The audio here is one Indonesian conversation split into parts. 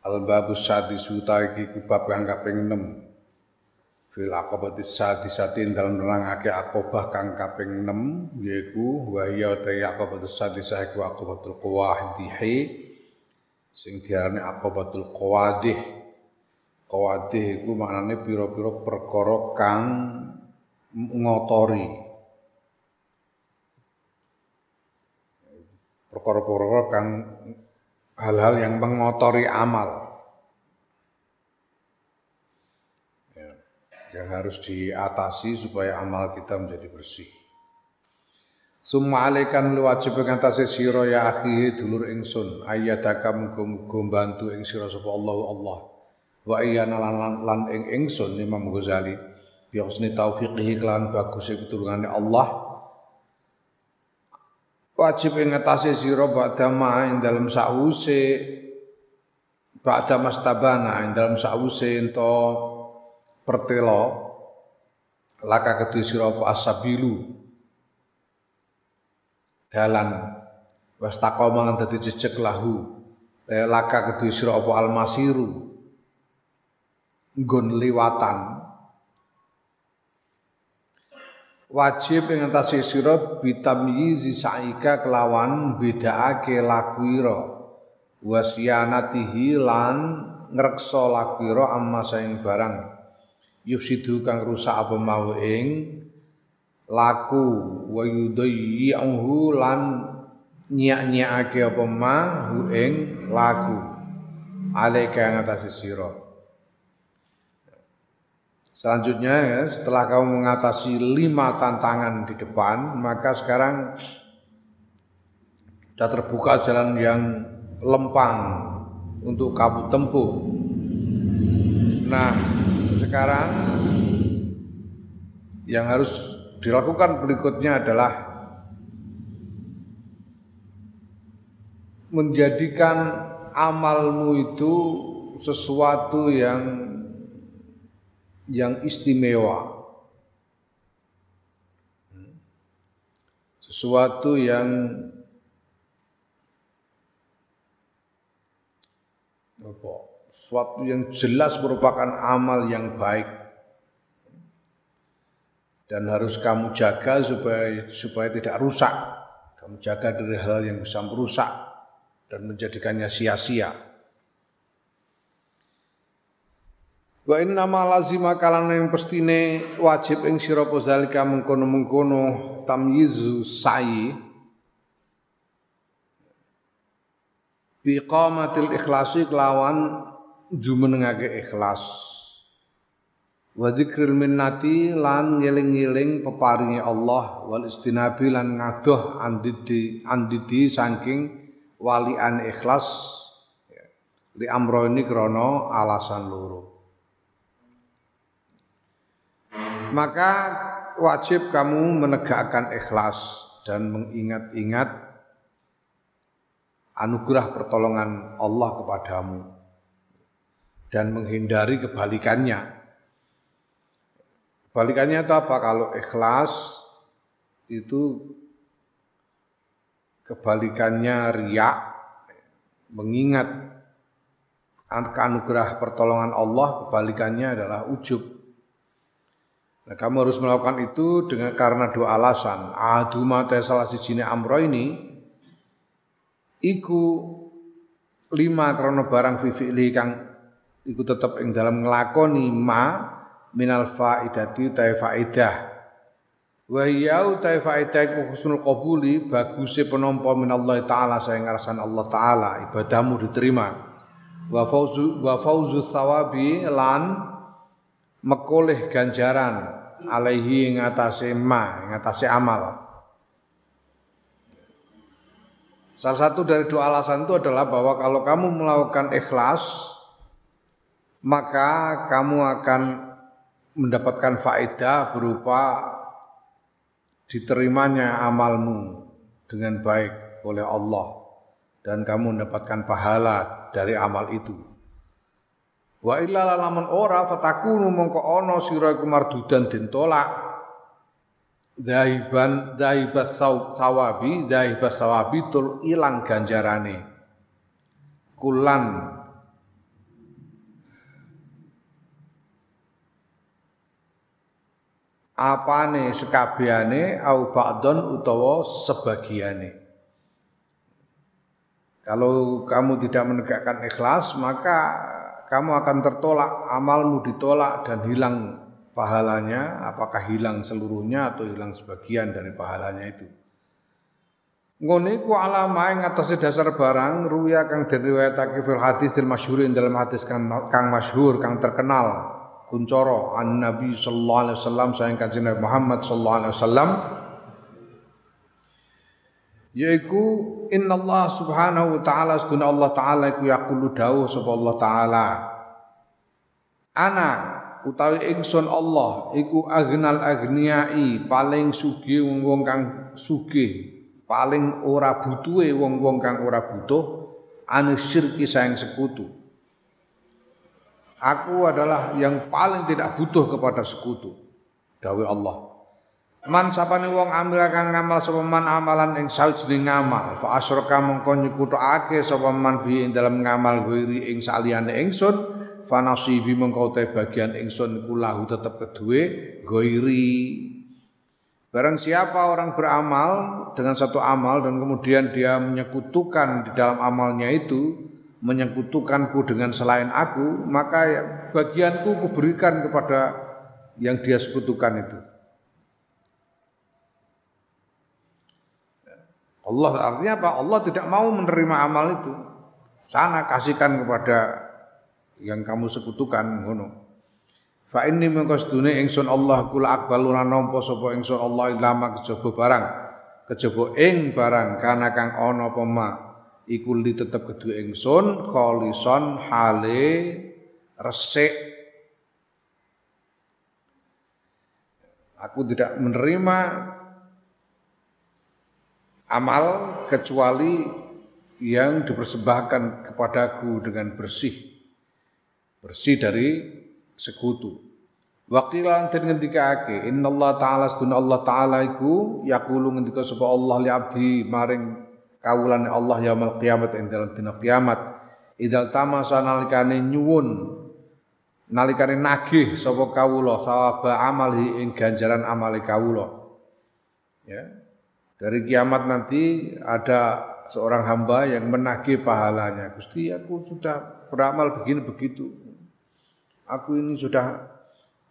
Al-babu sadisu iki ku bab kang kaping 6. Fil aqabati sadisatin dalam nerangake akobah kang kaping 6 yaiku wa hiya ta aqabatu sadisah iku aqabatul qawadih sing diarani aqabatul qawadih. Qawadih iku maknane pira-pira perkara kang ngotori. Perkara-perkara kang hal-hal yang mengotori amal. Ya, yang harus diatasi supaya amal kita menjadi bersih. Summa alaikan lu wajib ngatasi sira ya akhi dulur ingsun. Ayyadaka muga-muga bantu ing sira sapa Allah Allah. Wa iyana lan, lan ing ingsun Imam Ghazali. Bi husni taufiqihi kelan bagus pitulungane Allah wajib ing ngatasi sira ba'da ma ing dalem sause ba'da mastabana ing dalem sause ento pertelo. Laka kedue sira apa asabilu. Dalan. Was taqoma lan dadi jejeg lahu. Laka kedue sira apa almasiru. Nggon liwatan wajib ing atase sira bitamyizi saika kelawan bedaake lakuira wasyanatihi lan ngreksa lakuira amma saing barang. Yufsidu kang rusak apa mau ing laku wa yudayyi'uhu lan nyak-nyakake apa mau ing laku alaika ing atase sira Selanjutnya ya, setelah kamu mengatasi lima tantangan di depan, maka sekarang sudah terbuka jalan yang lempang untuk kamu tempuh. Nah, sekarang yang harus dilakukan berikutnya adalah menjadikan amalmu itu sesuatu yang yang istimewa. Sesuatu yang apa? Sesuatu yang jelas merupakan amal yang baik dan harus kamu jaga supaya supaya tidak rusak. Kamu jaga dari hal yang bisa merusak dan menjadikannya sia-sia. Wa inna ma lazima kalana yang pestine wajib ing sira zalika mengkono-mengkono tamyizu sa'i. Bi qamatil ikhlasi kelawan jumenengake ikhlas. Wa dzikril minnati lan ngeling-eling peparingi Allah wal istinabi lan ngadoh andidi andidi saking walian ikhlas. Li amro ini krono alasan loro maka wajib kamu menegakkan ikhlas dan mengingat-ingat anugerah pertolongan Allah kepadamu dan menghindari kebalikannya. Kebalikannya itu apa? Kalau ikhlas itu kebalikannya riak, mengingat anugerah pertolongan Allah, kebalikannya adalah ujub. Nah, kamu harus melakukan itu dengan karena dua alasan. Adu mata salah sijine amro ini iku lima krono barang fi'li kang iku tetep ing dalam nglakoni ma minal faidati ta faidah. Wa ya ta faidah iku husnul qabuli baguse penampa minallah taala sayang ngarasan Allah taala ibadahmu diterima. Wa fauzu wa fauzu thawabi lan mekoleh ganjaran alaihi ngatasi ma, ngatasi amal. Salah satu dari dua alasan itu adalah bahwa kalau kamu melakukan ikhlas, maka kamu akan mendapatkan faedah berupa diterimanya amalmu dengan baik oleh Allah dan kamu mendapatkan pahala dari amal itu. Wa illa lamun ora fatakunu mongko ana sira iku mardudan den tolak. Dahiban dahibas sawabi dahibas sawabi tul ilang ganjarane. Kulan apane sekabehane au ba'don utawa sebagiane. Kalau kamu tidak menegakkan ikhlas, maka kamu akan tertolak, amalmu ditolak dan hilang pahalanya, apakah hilang seluruhnya atau hilang sebagian dari pahalanya itu. Ngene ku alama ing atase dasar barang ruya kang diriwayatake fil hadis fil masyhur dalam hadis kang, kang masyhur kang terkenal kuncoro an Nabi sallallahu alaihi wasallam sayang kanjeng Nabi Muhammad sallallahu alaihi wasallam yaiku inna Allah subhanahu wa ta'ala seduna Allah ta'ala iku yaqulu dawuh sapa Allah ta'ala. Ana utawi ingsun Allah iku agnal agniai paling sugih wong-wong kang sugih paling ora butuhe wong-wong kang ora butuh anu syirki sayang sekutu. Aku adalah yang paling tidak butuh kepada sekutu. Dawuh Allah Man sapane wong ambil kang ngamal sapa man amalan ing sawijining ngamal fa asyraka mongko nyekutake sapa man fi ing dalam ngamal ghairi ing saliyane ingsun fa nasibi mongko te bagian ingsun iku lahu tetep kedue ghairi Barang siapa orang beramal dengan satu amal dan kemudian dia menyekutukan di dalam amalnya itu, menyekutukanku dengan selain aku, maka bagianku kuberikan kepada yang dia sekutukan itu. Allah artinya apa? Allah tidak mau menerima amal itu. Sana kasihkan kepada yang kamu sekutukan ngono. Fa inni mengko sedune ingsun Allah kula akbalu nampa sapa ingsun Allah ilama kejaba barang. Kejaba ing barang kana kang ana apa ma iku li tetep kedue ingsun kholison hale resik Aku tidak menerima amal kecuali yang dipersembahkan kepadaku dengan bersih. Bersih dari sekutu. Wakilan dan ngendika ake Inna Allah Ta'ala seduna Allah Ta'ala iku Yakulu ngendika sapa Allah li abdi Maring kawulan Allah yaumul kiamat Yang dalam dina kiamat. Idal tamasa nalikane nyuwun Nalikane nagih sapa kawula Sawaba amali ing ganjaran amali kawula. Ya dari kiamat nanti ada seorang hamba yang menagih pahalanya. Gusti, aku sudah beramal begini begitu. Aku ini sudah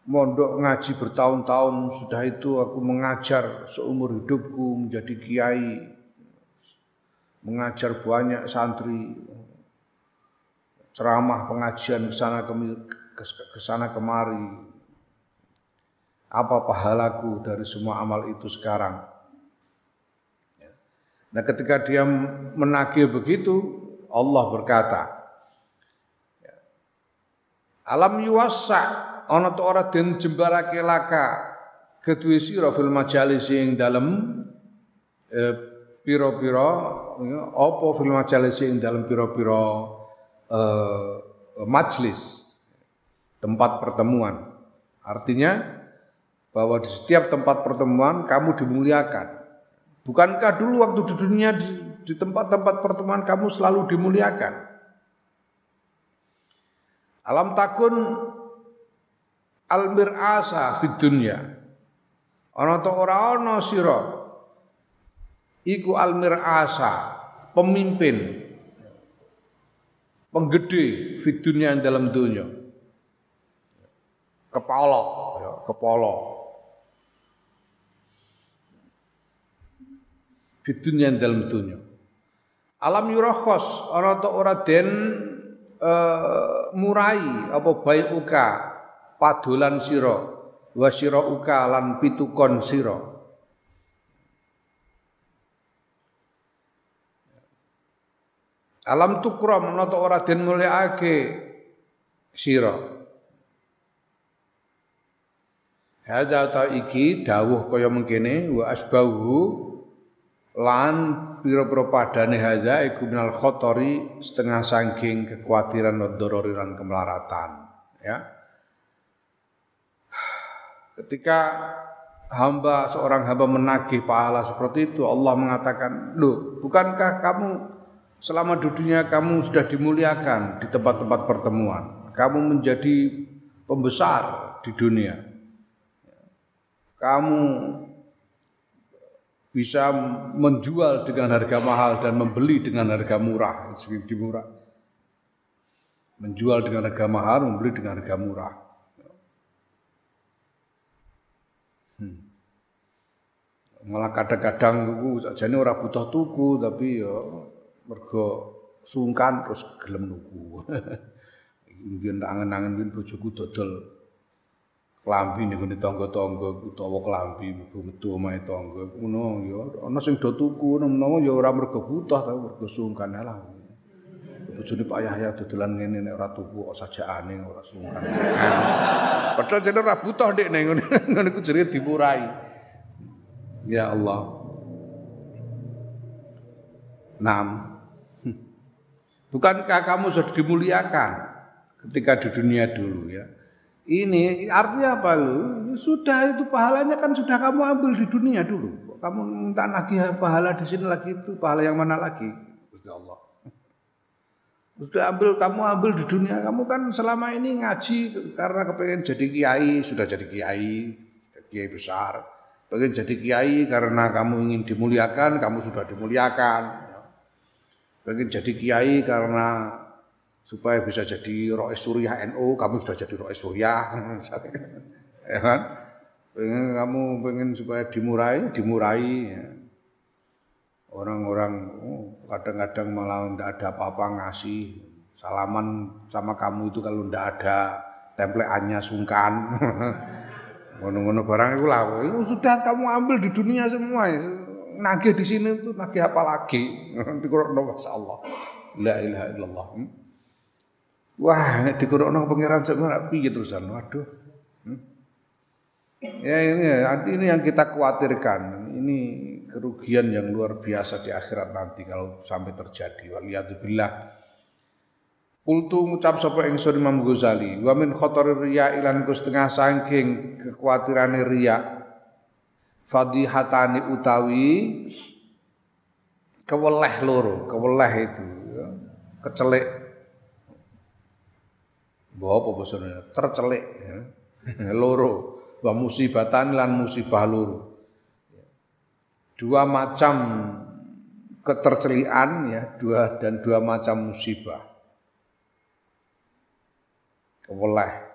mondok ngaji bertahun-tahun, sudah itu aku mengajar seumur hidupku menjadi kiai, mengajar banyak santri, ceramah pengajian ke sana ke sana kemari. Apa pahalaku dari semua amal itu sekarang? Nah ketika dia menagih begitu, Allah berkata, ya, Alam yuwassa ana to ora den jembarake laka kedue sira fil majalis ing dalem eh, pira-pira ya, apa fil majalis ing dalem pira-pira eh, majlis tempat pertemuan. Artinya bahwa di setiap tempat pertemuan kamu dimuliakan. Bukankah dulu waktu di dunia di, tempat-tempat pertemuan kamu selalu dimuliakan? Alam takun almir asa fid dunya. Ana to ora ana sira iku almir asa, pemimpin penggede fid dunya dalam dunia. Kepala, ya, kepala yang dalam dunia. Alam yurakhos ora ta ora den uh, murai apa baik uka padolan sira wa sira uka lan pitukon sira. Alam tukram ana ta ora den mulyakake sira Hadza ta iki dawuh kaya mengkene wa asbahu lan pira-pira padane hadza iku minal khotori setengah saking kekhawatiran wa lan kemelaratan ya. Ketika hamba seorang hamba menagih pahala seperti itu Allah mengatakan loh bukankah kamu selama dunia kamu sudah dimuliakan di tempat-tempat pertemuan? Kamu menjadi pembesar di dunia. Kamu bisa menjual dengan harga mahal dan membeli dengan harga murah, segi murah. Menjual dengan harga mahal, membeli dengan harga murah. Hmm. Malah kadang-kadang tuku sajane ora butuh tuku tapi ya mergo sungkan terus gelem nuku. Mungkin angen-angen mbiyen bojoku dodol klambi ning ngene tangga-tangga utawa klambi metu omahe tangga. Ngono ya ana sing do tuku menawa ya ora mergo butuh tapi mergo sungkan lah. Bojone Pak Yahya dodolan ngene nek ora tuku kok sajakane ora sungkan. Padahal jenenge ora butuh ndek ning ngene iku jenenge dimurai. Ya Allah. Nam. Bukankah kamu sudah dimuliakan ketika di dunia dulu ya? Ini artinya apa lu? Sudah itu pahalanya kan sudah kamu ambil di dunia dulu. Kamu minta lagi pahala di sini lagi itu pahala yang mana lagi? Sudah Allah. Sudah ambil kamu ambil di dunia kamu kan selama ini ngaji karena kepengen jadi kiai sudah jadi kiai kiai besar. Pengen jadi kiai karena kamu ingin dimuliakan kamu sudah dimuliakan. Pengen jadi kiai karena supaya bisa jadi rois suriah NU, kamu sudah jadi rois suriah, ya kan? Pengen kamu pengen supaya dimurai, dimurai. Orang-orang oh, kadang-kadang malah tidak ada apa-apa ngasih salaman sama kamu itu kalau tidak ada templeannya sungkan. Ngono-ngono barang itu lah. Itu sudah kamu ambil di dunia semua. Nagih di sini itu nagih apa lagi? Nanti kurang Allah. La ilaha illallah. Hmm? Wah, nek dikurukno pangeran sak piye terusan? Waduh. Hmm? Ya ini ini yang kita khawatirkan. Ini kerugian yang luar biasa di akhirat nanti kalau sampai terjadi. Waliyadzubillah. Kultu ngucap sapa ingsun Imam Ghazali, wa min khatari riya ilan ku setengah saking kekhawatiran riya. Fadihatani utawi keweleh loro, keweleh itu, ya. Mbok apa basane? Tercelik ya. loro. Wa musibatan lan musibah loro. Dua macam ketercelian ya, dua dan dua macam musibah. Keweleh.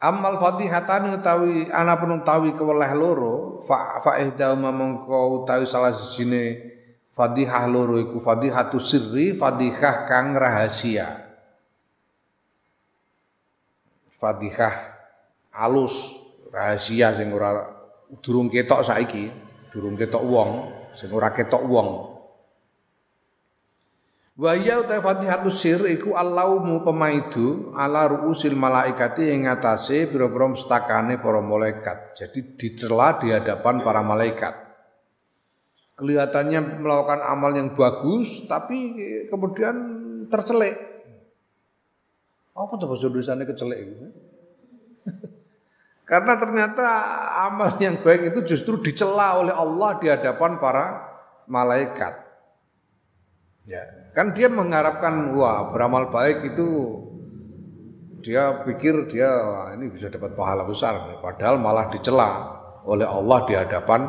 Amal fatihatan utawi ana pun utawi keweleh loro, fa fa ihdahuma mongko utawi salah sijine fadihah loro iku fadihatu sirri, fadihah kang rahasia Fatihah alus rahasia sing ora durung ketok saiki, durung ketok wong, sing ora ketok wong. Wa ya uta Fatihatu sir iku Allahmu pemaidu ala ruusil malaikati ing ngatasé pira-pira mustakane para malaikat. Jadi dicela di hadapan para malaikat. Kelihatannya melakukan amal yang bagus tapi kemudian tercelik apa tuh bahasa Indonesia kecelek itu? Karena ternyata amal yang baik itu justru dicela oleh Allah di hadapan para malaikat. Ya, kan dia mengharapkan wah beramal baik itu dia pikir dia wah, ini bisa dapat pahala besar, padahal malah dicela oleh Allah di hadapan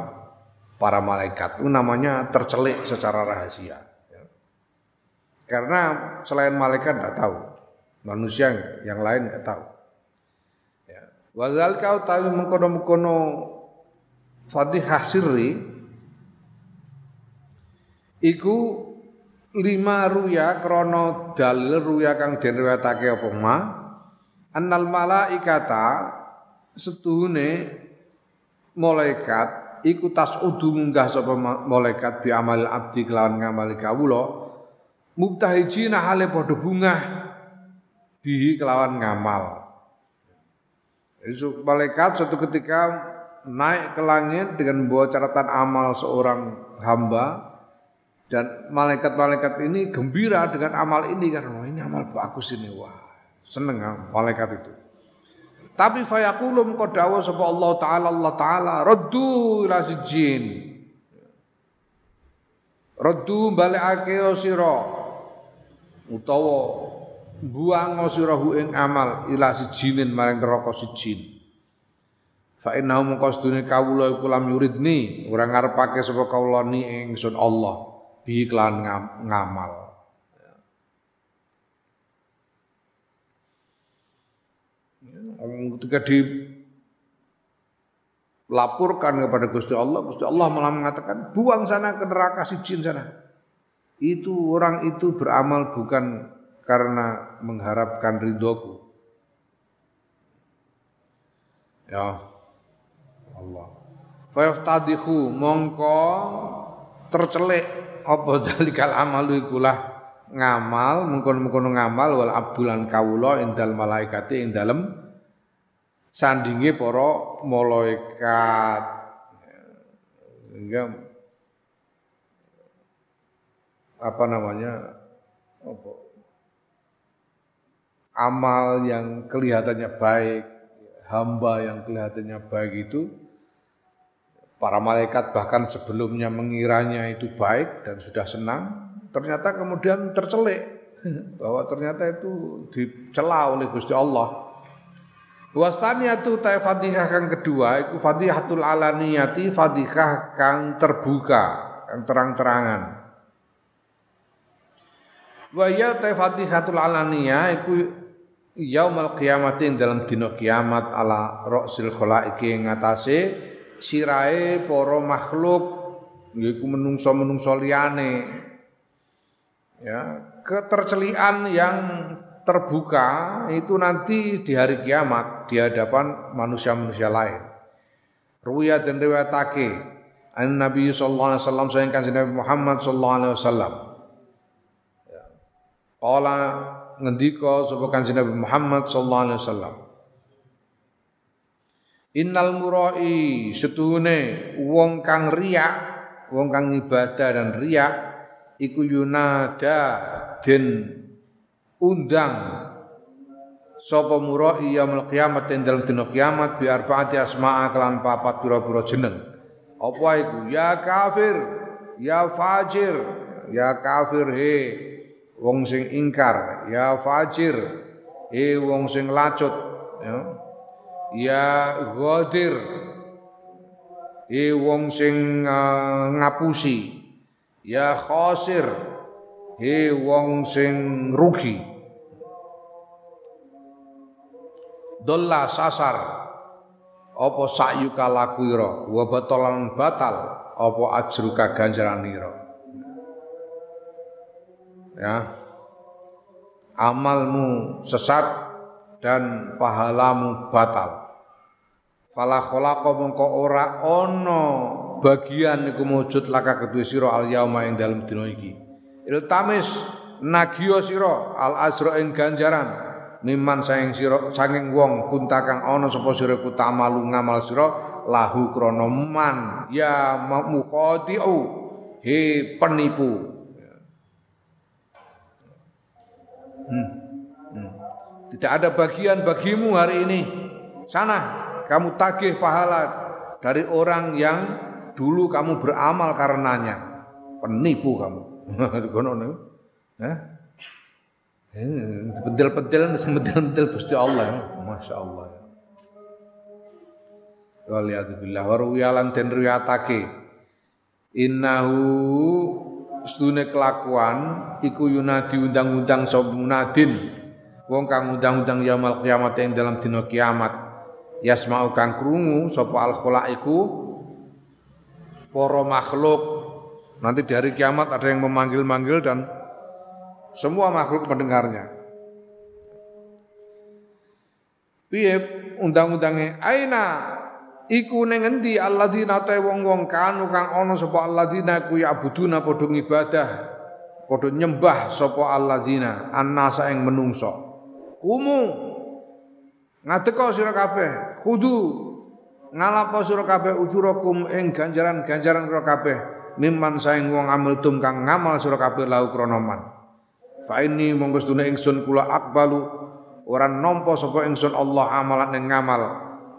para malaikat. Itu namanya tercelik secara rahasia. Ya. Karena selain malaikat tidak tahu manusia yang lain nggak tahu. Ya. Wazal kau tahu mengkono mengkono fatihah sirri iku lima ruya krono dalil ruya kang den riwayatake apa ma annal malaikata setuhune malaikat iku tasudu munggah sapa malaikat bi amal abdi kelawan ngamali kawula mubtahijina hale padha bungah bihi kelawan ngamal. Malaikat suatu ketika naik ke langit dengan membawa catatan amal seorang hamba dan malaikat-malaikat ini gembira dengan amal ini karena ini amal bagus ini wah seneng malaikat itu. Tapi fayakulum kodawa sapa Allah taala Allah taala raddu ila sijin. Raddu balikake sira utawa buang sira ing amal ila sijinin maring neraka sijin. Fa innahu mongko sedune kawula iku lam yuridni, ora ngarepake sapa kawula ni ingsun Allah bi klan ngamal. Ketika dilaporkan kepada Gusti Allah, Gusti Allah malah mengatakan, buang sana ke neraka si jin sana. Itu orang itu beramal bukan karena mengharapkan ridhoku. Ya, Allah. Fayaftadihu mongko tercelik apa dalikal amalu ikulah ngamal mengkono-mengkono ngamal wal abdulan kawula indal malaikati ing dalem sandinge para malaikat sehingga apa namanya apa amal yang kelihatannya baik hamba yang kelihatannya baik itu Para malaikat bahkan sebelumnya mengiranya itu baik dan sudah senang, ternyata kemudian tercelik bahwa ternyata itu dicela oleh Gusti Allah. Wastaniyatu ta Fatihah kang kedua iku Fatihatul alaniyati Fatihah kang terbuka, kang terang-terangan. Wa ya ta alaniyah iku yaumul qiyamatin dalam dina kiamat ala ra'sil khalaiqi ngatasé sirahe para makhluk yaiku menungso-menungso liyane ya ketercelian yang terbuka itu nanti di hari kiamat di hadapan manusia-manusia lain. Ruwiyat dan riwayatake an Nabi sallallahu alaihi wasallam sayang kanjeng Nabi Muhammad sallallahu alaihi wasallam. Ya. Qala ngendika sapa kanjeng Nabi Muhammad sallallahu alaihi wasallam. Innal murai setuhune wong kang riak, wong kang ibadah dan riak iku yunada den undang sapa murai yaumul kiamat ing dalem dina kiamat bi arbaati asma'a kelan papat pira-pira jeneng. Apa iku? Ya kafir, ya fajir, ya kafir he wong sing ingkar, ya fajir he wong sing lacut, ya. Ya ghadir e wong sing uh, ngapusi ya khosir e wong sing rugi. Dolla sasar apa sakyuka lakuira wa batalan batal apa ajruka ganjaranira ya amalmu sesat dan pahalamu batal Fala khalaqa mongko ora ana bagian iku mujud laka kedue sira al yauma ing dalem dina iki. Iltamis nagiya sira al azra ing ganjaran miman saing sira saking wong kunta kang ana sapa sira ku tamalu ngamal sira lahu krana man ya muqadiu he penipu. Hmm. Hmm. Tidak ada bagian bagimu hari ini. Sana kamu tagih pahala dari orang yang dulu kamu beramal karenanya. Penipu kamu. Hah? Bedel-bedel, bedel-bedel Gusti Allah. Masya Allah. Waliyatubillah. Waruwiyalan dan riyatake. Innahu sedune kelakuan iku yunadi undang-undang sapa munadin. Wong kang undang-undang yaumul kiamat yang dalam dina kiamat. Yasma'u kang krungu sapa al khalaiku para makhluk. Nanti di hari kiamat ada yang memanggil-manggil dan semua makhluk mendengarnya piye undang-undange aina iku ning endi alladzina ta wong-wong kanu kang ana sapa alladzina ku ya'buduna padha ibadah padha nyembah sapa alladzina annasa ing menungso kumu. Ngadeka sira kabeh kudu ngalapo sira kabeh ujurakum ing ganjaran-ganjaran sira kabeh mimman saing wong tum kang ngamal sira kabeh lau krana fa ini monggo sedune ingsun kula akbalu ora nampa sapa ingsun Allah amalan ing ngamal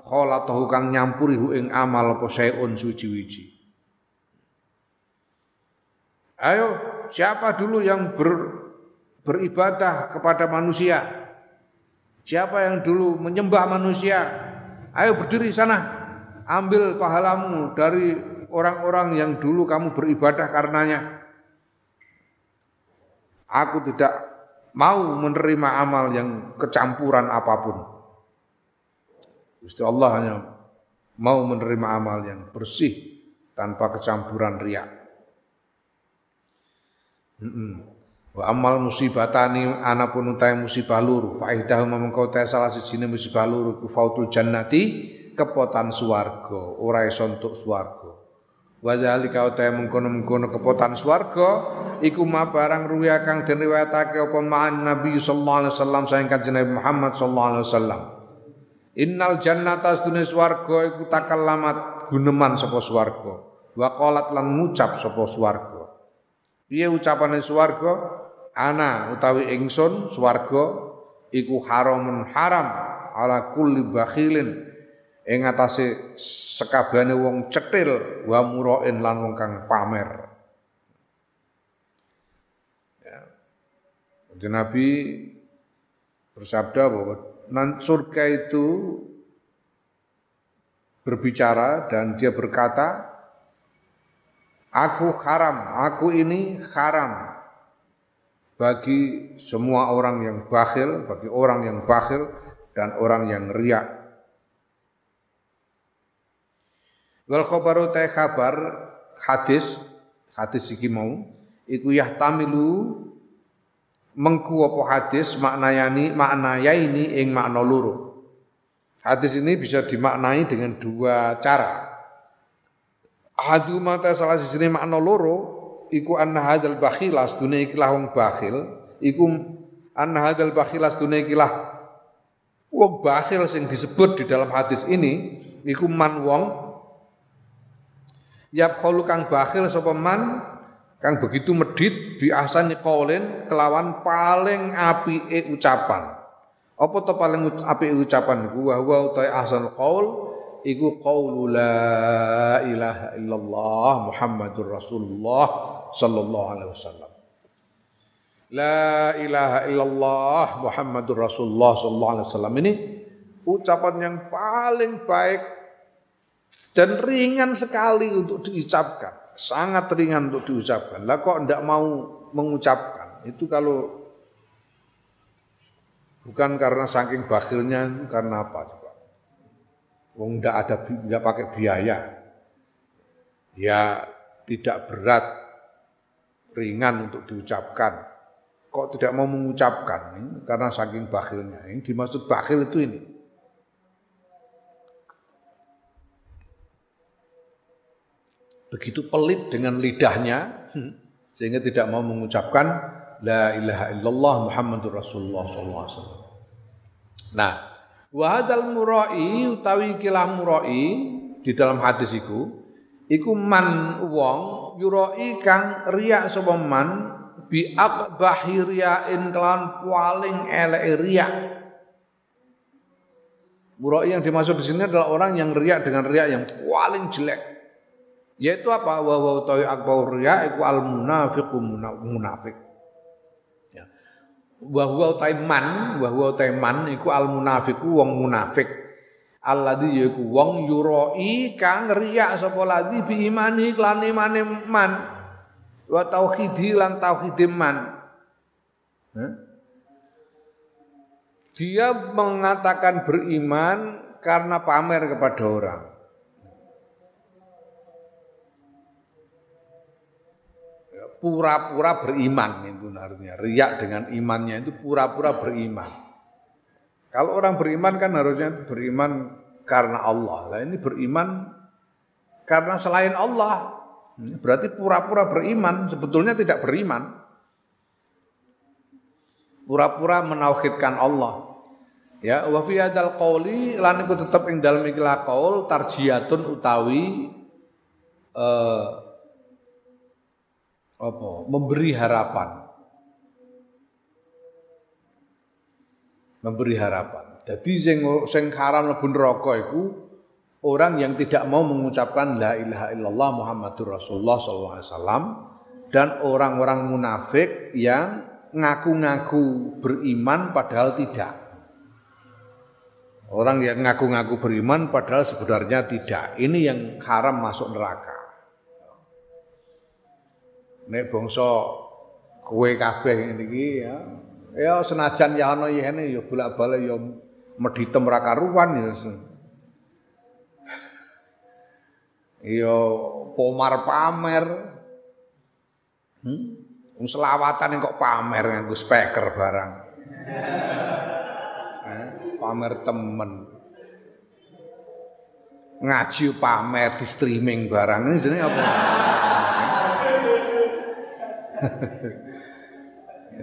kholatahu kang nyampuri hu ing amal apa sayun suci-wiji Ayo, siapa dulu yang ber, beribadah kepada manusia? Siapa yang dulu menyembah manusia? Ayo berdiri sana. Ambil pahalamu dari orang-orang yang dulu kamu beribadah karenanya. Aku tidak mau menerima amal yang kecampuran apa pun. Gusti Allah hanya mau menerima amal yang bersih tanpa kecampuran riak. Wa amal musibatani ana pun utai musibah luru fa ihdahu mengko ta salah siji musibah luru ku fautul jannati kepotan swarga. Ora iso entuk swarga. Wa zalika utai mengkono-mengkono kepotan swarga iku ma barang ruya kang den riwayatake apa ma'an Nabi sallallahu alaihi wasallam saing kanjeng Muhammad sallallahu alaihi wasallam Innal jannata astune swarga iku takallamat guneman sapa swarga wa qalat lan ngucap sapa swarga Piye ucapane swarga? Ana utawi ingsun swarga iku haramun haram ala kulli bakhilin ing atase sekabehane wong cetil wa murain lan wong kang pamer. Ya. Bersabda bahwa surga itu berbicara dan dia berkata Aku haram, aku ini haram bagi semua orang yang bakhil, bagi orang yang bakhil dan orang yang riak. Wal khabaru ta khabar hadis hadis iki mau iku yahtamilu mengku apa hadis maknayani maknayaini ing makna loro. Hadis ini bisa dimaknai dengan dua cara. Ahadu mata salah sini makna loro iku anna hadzal bakhilas dunia ikilah wong bakhil iku anna hadzal bakhilas dunia ikilah wong bakhil sing disebut di dalam hadis ini iku man wong yap kang bakhil sapa man kang begitu medit bi ahsani qaulin kelawan paling apike ucapan. Apa to paling apike ucapan? Wa wa utai ahsan qaul iku qaulu la ilaha illallah Muhammadur Rasulullah sallallahu alaihi wasallam. La ilaha illallah Muhammadur Rasulullah sallallahu alaihi wasallam. Ini ucapan yang paling baik dan ringan sekali untuk diucapkan, sangat ringan untuk diucapkan. Lah kok ndak mau mengucapkan? Itu kalau bukan karena saking bakhilnya, karena apa? Wong ndak ada nggak pakai biaya. Ya tidak berat, ringan untuk diucapkan. Kok tidak mau mengucapkan? Ini karena saking bakhilnya. Ini dimaksud bakhil itu ini. Begitu pelit dengan lidahnya, sehingga tidak mau mengucapkan La ilaha illallah Muhammadur Rasulullah SAW. Nah, Wa hadzal murai utawi kilah murai di dalam hadis iku iku man wong yurai kang riak sapa man bi aqbahi riyain kelan paling elek riak. Murai yang dimaksud di sini adalah orang yang riak dengan riak yang paling jelek. Yaitu apa? Wa wa utawi akbar riya iku al munafiqu munafik. Wa huwa taiman wa huwa taiman iku al munafiku wong munafik. Alladzi yaiku wong yuroi kang riya sapa ladzi bi imani lan imane man. Wa tauhidi lan tauhid man. Dia mengatakan beriman karena pamer kepada orang pura-pura beriman itu artinya. Riak dengan imannya itu pura-pura beriman. Kalau orang beriman kan harusnya beriman karena Allah. Lah ini beriman karena selain Allah. Berarti pura-pura beriman, sebetulnya tidak beriman. Pura-pura menauhidkan Allah. Ya, wa fi hadzal qauli lan iku tetep ing dalem iki qaul utawi eh apa? Memberi harapan. Memberi harapan. Jadi sing sing haram mlebu neraka iku orang yang tidak mau mengucapkan la ilaha illallah Muhammadur Rasulullah sallallahu alaihi wasallam dan orang-orang munafik yang ngaku-ngaku beriman padahal tidak. Orang yang ngaku-ngaku beriman padahal sebenarnya tidak. Ini yang haram masuk neraka. Nek bangsa kue kabeh iki ya. Ya senajan ya ana yene ya bolak-balik ya meditem ra karuan ya. Ya pomar pamer. Hmm? selawatan kok pamer nganggo speaker barang pamer temen ngaji pamer di streaming barang ini jenenge apa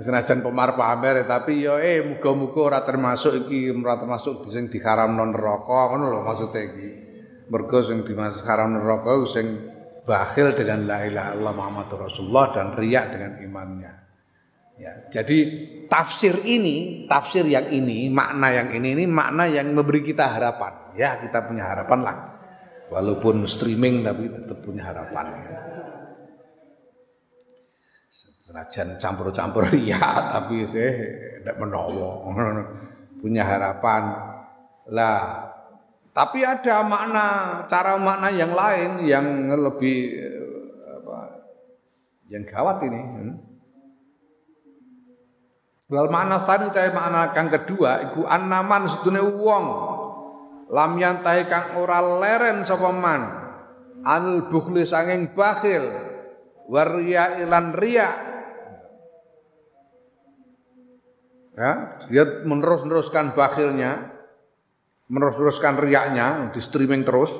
senajan pemar pamer tapi yo eh muga-muga ora termasuk iki ora termasuk sing diharamno neraka ngono lho maksude iki mergo sing dimasuk haram neraka sing bakhil dengan la ilaha illallah Muhammadur Rasulullah dan riak dengan imannya Ya, jadi tafsir ini, tafsir yang ini, makna yang ini ini makna yang memberi kita harapan. Ya, kita punya harapan lah. Walaupun streaming tapi tetap punya harapan. Senajan campur-campur ya, tapi saya tidak menowo. punya harapan. Lah, tapi ada makna, cara makna yang lain yang lebih apa? Yang gawat ini. Hmm? Wal makna tsani ta makna kang kedua iku annaman sedune wong lam yantahi kang ora leren sapa man anil bukhli sanging bakhil waria ilan ria ya dia menerus-neruskan bakhilnya menerus-neruskan riaknya di streaming terus.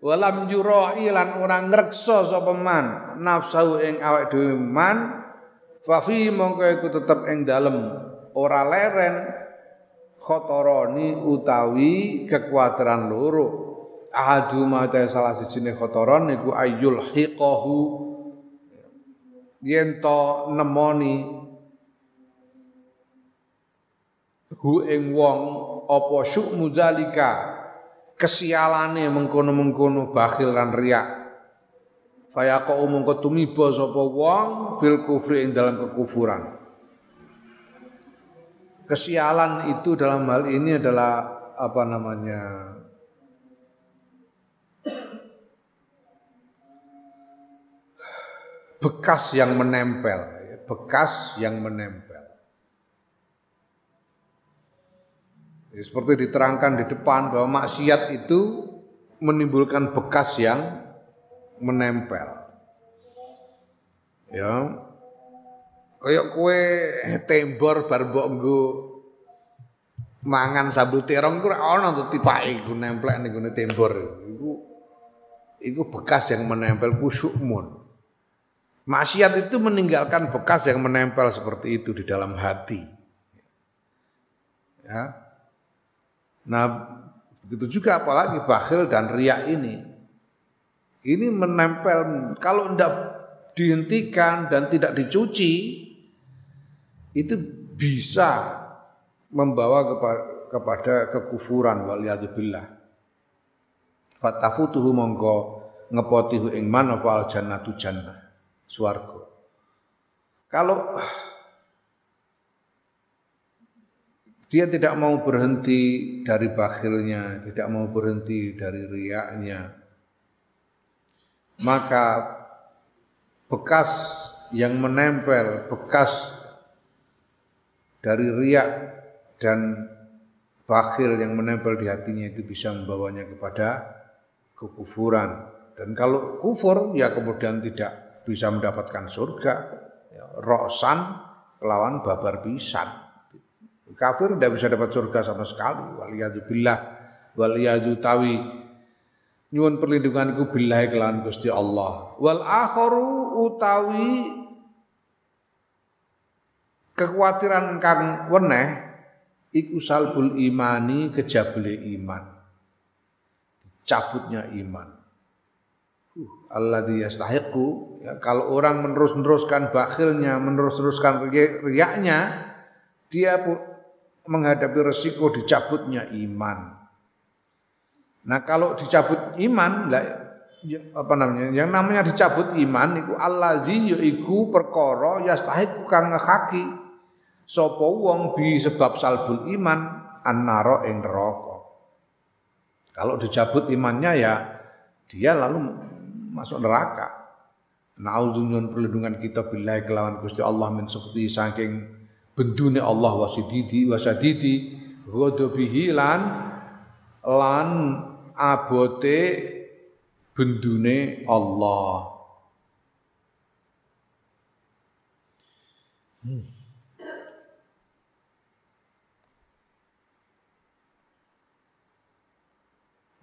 Walam juro ilan orang ngrekso sapa man nafsu ing awak dhewe man Fafi mongko iku tetep ing dalem. Ora leren khotoroni utawi kekuatan loro. Ahadu mata salah sijine khotoron niku ayul hiqahu. Yen to nemoni hu ing wong apa syuk muzalika kesialane mengkono-mengkono bakhil lan riak Faya kau mongko tumiba sapa wong fil kufri ing dalam kekufuran. Kesialan itu dalam hal ini adalah apa namanya? bekas yang menempel, bekas yang menempel. Ya, seperti diterangkan di depan bahwa maksiat itu menimbulkan bekas yang menempel. Ya. Kayak kue tembor bar mbok nggo mangan sambel terong ku ana to tipake iku nemplek ning gone tembor. Iku iku bekas yang menempel kusukmun. Maksiat itu meninggalkan bekas yang menempel seperti itu di dalam hati. Ya. Nah, begitu juga apalagi bakhil dan riak ini. Ini menempel kalau tidak dihentikan dan tidak dicuci itu bisa membawa kepada, kepada kekufuran waliyadzubillah. Fatafutuhu mongko ngepotihu ing man apa al jannatu jannah swarga. Kalau dia tidak mau berhenti dari bakhilnya, tidak mau berhenti dari riaknya, maka bekas yang menempel, bekas dari riak dan bakhil yang menempel di hatinya itu bisa membawanya kepada kekufuran. Dan kalau kufur ya kemudian tidak bisa mendapatkan surga. Ya, roksan kelawan babar pisan. Kafir tidak bisa dapat surga sama sekali. Waliyadzubillah, waliyadzu tawi nyuwun perlindunganku billahi kelawan Gusti Allah wal akharu utawi kekhawatiran kang weneh iku salbul imani kejabule iman. Cabutnya iman. Uh, Allah yastahiqu ya, kalau orang menerus-neruskan bakhilnya, menerus-neruskan riaknya, dia pun menghadapi resiko dicabutnya iman. Nah kalau dicabut iman, ya, apa namanya? Yang namanya dicabut iman itu allazi yaiku perkara yastahiq kang ngekaki sapa wong bi sebab salbul iman annara ing neraka. Kalau dicabut imannya ya dia lalu masuk neraka. Nauzunyun perlindungan kita billahi kelawan Gusti Allah min sukti saking bendune Allah wasididi wasadidi ghadabihi lan lan abote bendune Allah. Hmm.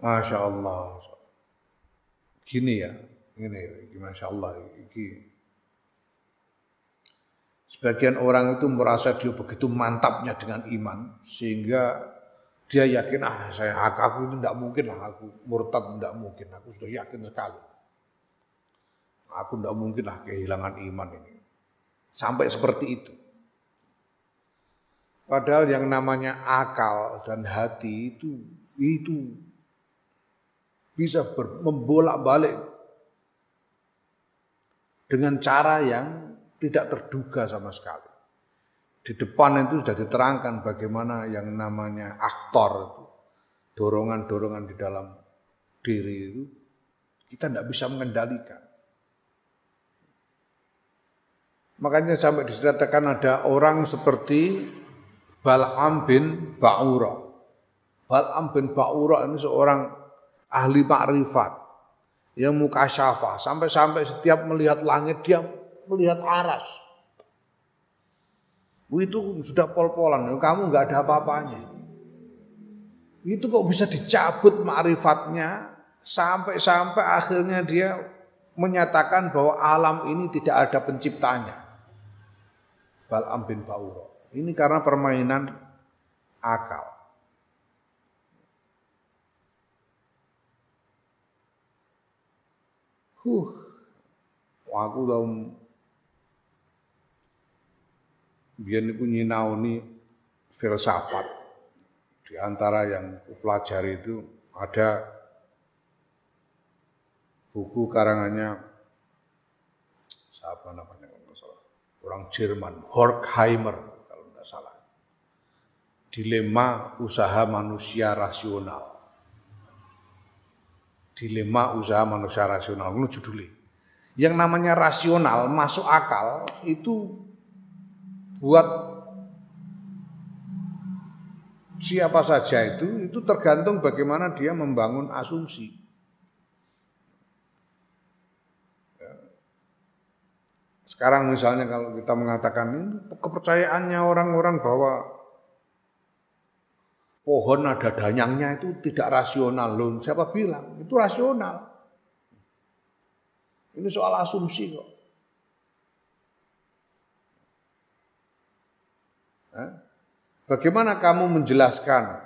Masya Allah. Gini ya, ini, ini Masya Allah. Ini. Sebagian orang itu merasa dia begitu mantapnya dengan iman, sehingga dia yakin ah saya aku itu tidak mungkin lah aku murtad tidak mungkin aku sudah yakin sekali. Aku tidak mungkin lah kehilangan iman ini. Sampai seperti itu. Padahal yang namanya akal dan hati itu itu bisa membolak-balik dengan cara yang tidak terduga sama sekali di depan itu sudah diterangkan bagaimana yang namanya aktor itu, dorongan-dorongan di dalam diri itu kita tidak bisa mengendalikan. Makanya sampai diceritakan ada orang seperti Bal'am bin Ba'ura. Bal'am bin Ba'ura ini seorang ahli makrifat yang muka syafa sampai-sampai setiap melihat langit dia melihat aras itu sudah pol-polan, kamu nggak ada apa-apanya. Itu kok bisa dicabut ma'rifatnya sampai-sampai akhirnya dia menyatakan bahwa alam ini tidak ada penciptanya. Bal'am bin Ba'uro. Ini karena permainan akal. Huh, aku tahu biar niku nyinauni filsafat. Di antara yang pelajari itu ada buku karangannya siapa namanya kalau salah? Orang Jerman Horkheimer kalau tidak salah. Dilema usaha manusia rasional. Dilema usaha manusia rasional itu judulnya yang namanya rasional masuk akal itu buat siapa saja itu itu tergantung bagaimana dia membangun asumsi. Ya. Sekarang misalnya kalau kita mengatakan kepercayaannya orang-orang bahwa pohon ada danyangnya itu tidak rasional loh. Siapa bilang? Itu rasional. Ini soal asumsi kok. Bagaimana kamu menjelaskan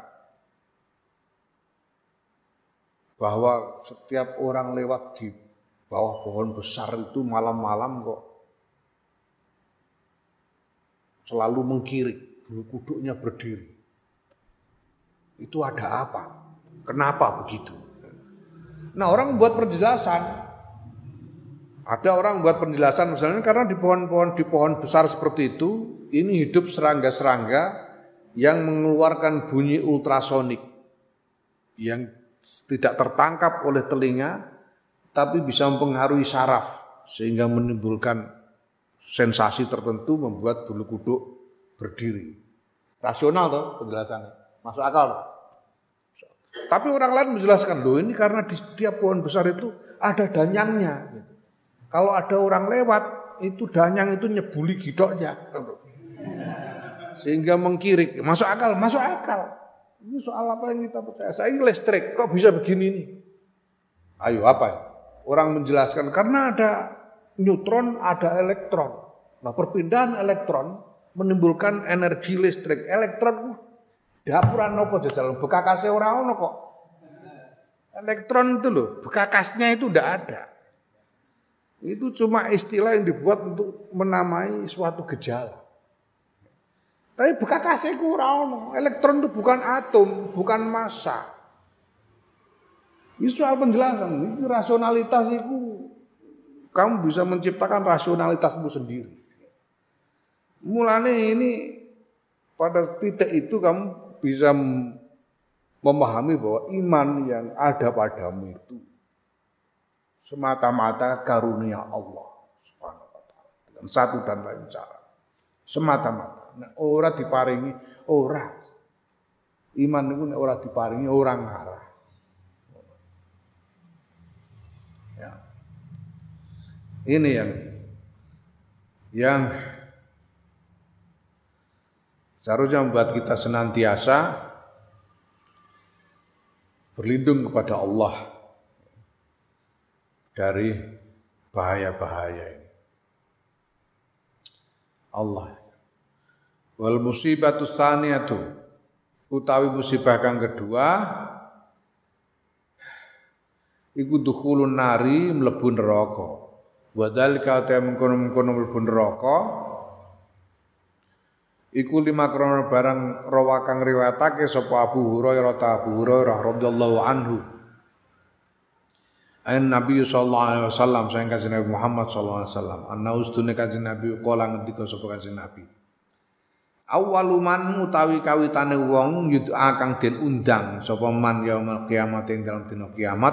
bahwa setiap orang lewat di bawah pohon besar itu malam-malam kok selalu mengkiri, bulu kuduknya berdiri. Itu ada apa? Kenapa begitu? Nah orang membuat penjelasan. Ada orang membuat penjelasan misalnya karena di pohon-pohon di pohon besar seperti itu ini hidup serangga-serangga yang mengeluarkan bunyi ultrasonik yang tidak tertangkap oleh telinga tapi bisa mempengaruhi saraf sehingga menimbulkan sensasi tertentu membuat bulu kuduk berdiri. Rasional tuh penjelasannya. Masuk akal tuh. Tapi orang lain menjelaskan, loh ini karena di setiap pohon besar itu ada danyangnya. Kalau ada orang lewat, itu danyang itu nyebuli gidoknya sehingga mengkirik. Masuk akal, masuk akal. Ini soal apa yang kita percaya? Saya listrik, kok bisa begini nih? Ayo apa ya? Orang menjelaskan karena ada neutron, ada elektron. Nah perpindahan elektron menimbulkan energi listrik. Elektron dapuran nopo jajal bekakase ora ono kok. Elektron itu loh, bekakasnya itu tidak ada. Itu cuma istilah yang dibuat untuk menamai suatu gejala. Tapi ora ono. Elektron itu bukan atom, bukan massa. Ini soal penjelasan, ini rasionalitas itu kamu bisa menciptakan rasionalitasmu sendiri. Mulanya ini pada titik itu kamu bisa memahami bahwa iman yang ada padamu itu semata-mata karunia Allah Subhanahu dengan satu dan lain cara. Semata-mata. Nah, ora diparingi ora. Iman itu ora diparingi orang ngarah. Ya. Ini yang yang Seharusnya membuat kita senantiasa berlindung kepada Allah dari bahaya-bahaya ini. Allah. Wal musibatu tsaniyatu utawi musibah kang kedua iku dukhulun nari mlebu neraka. Wa dzalika ta mengkono-mengkono mlebu neraka Iku lima krono barang rawa kang riwayatake sapa Abu Hurairah ta Abu Hurairah radhiyallahu anhu. Ain Nabi sallallahu alaihi wasallam sayang kanjeng Nabi Muhammad sallallahu alaihi wasallam. Anna ustune kanjeng Nabi kala ngendika sapa kanjeng Nabi. Awaluman utawi kawitane wong yud'a kang den undang sapa man yaumul kiamat ing dalam dina kiamat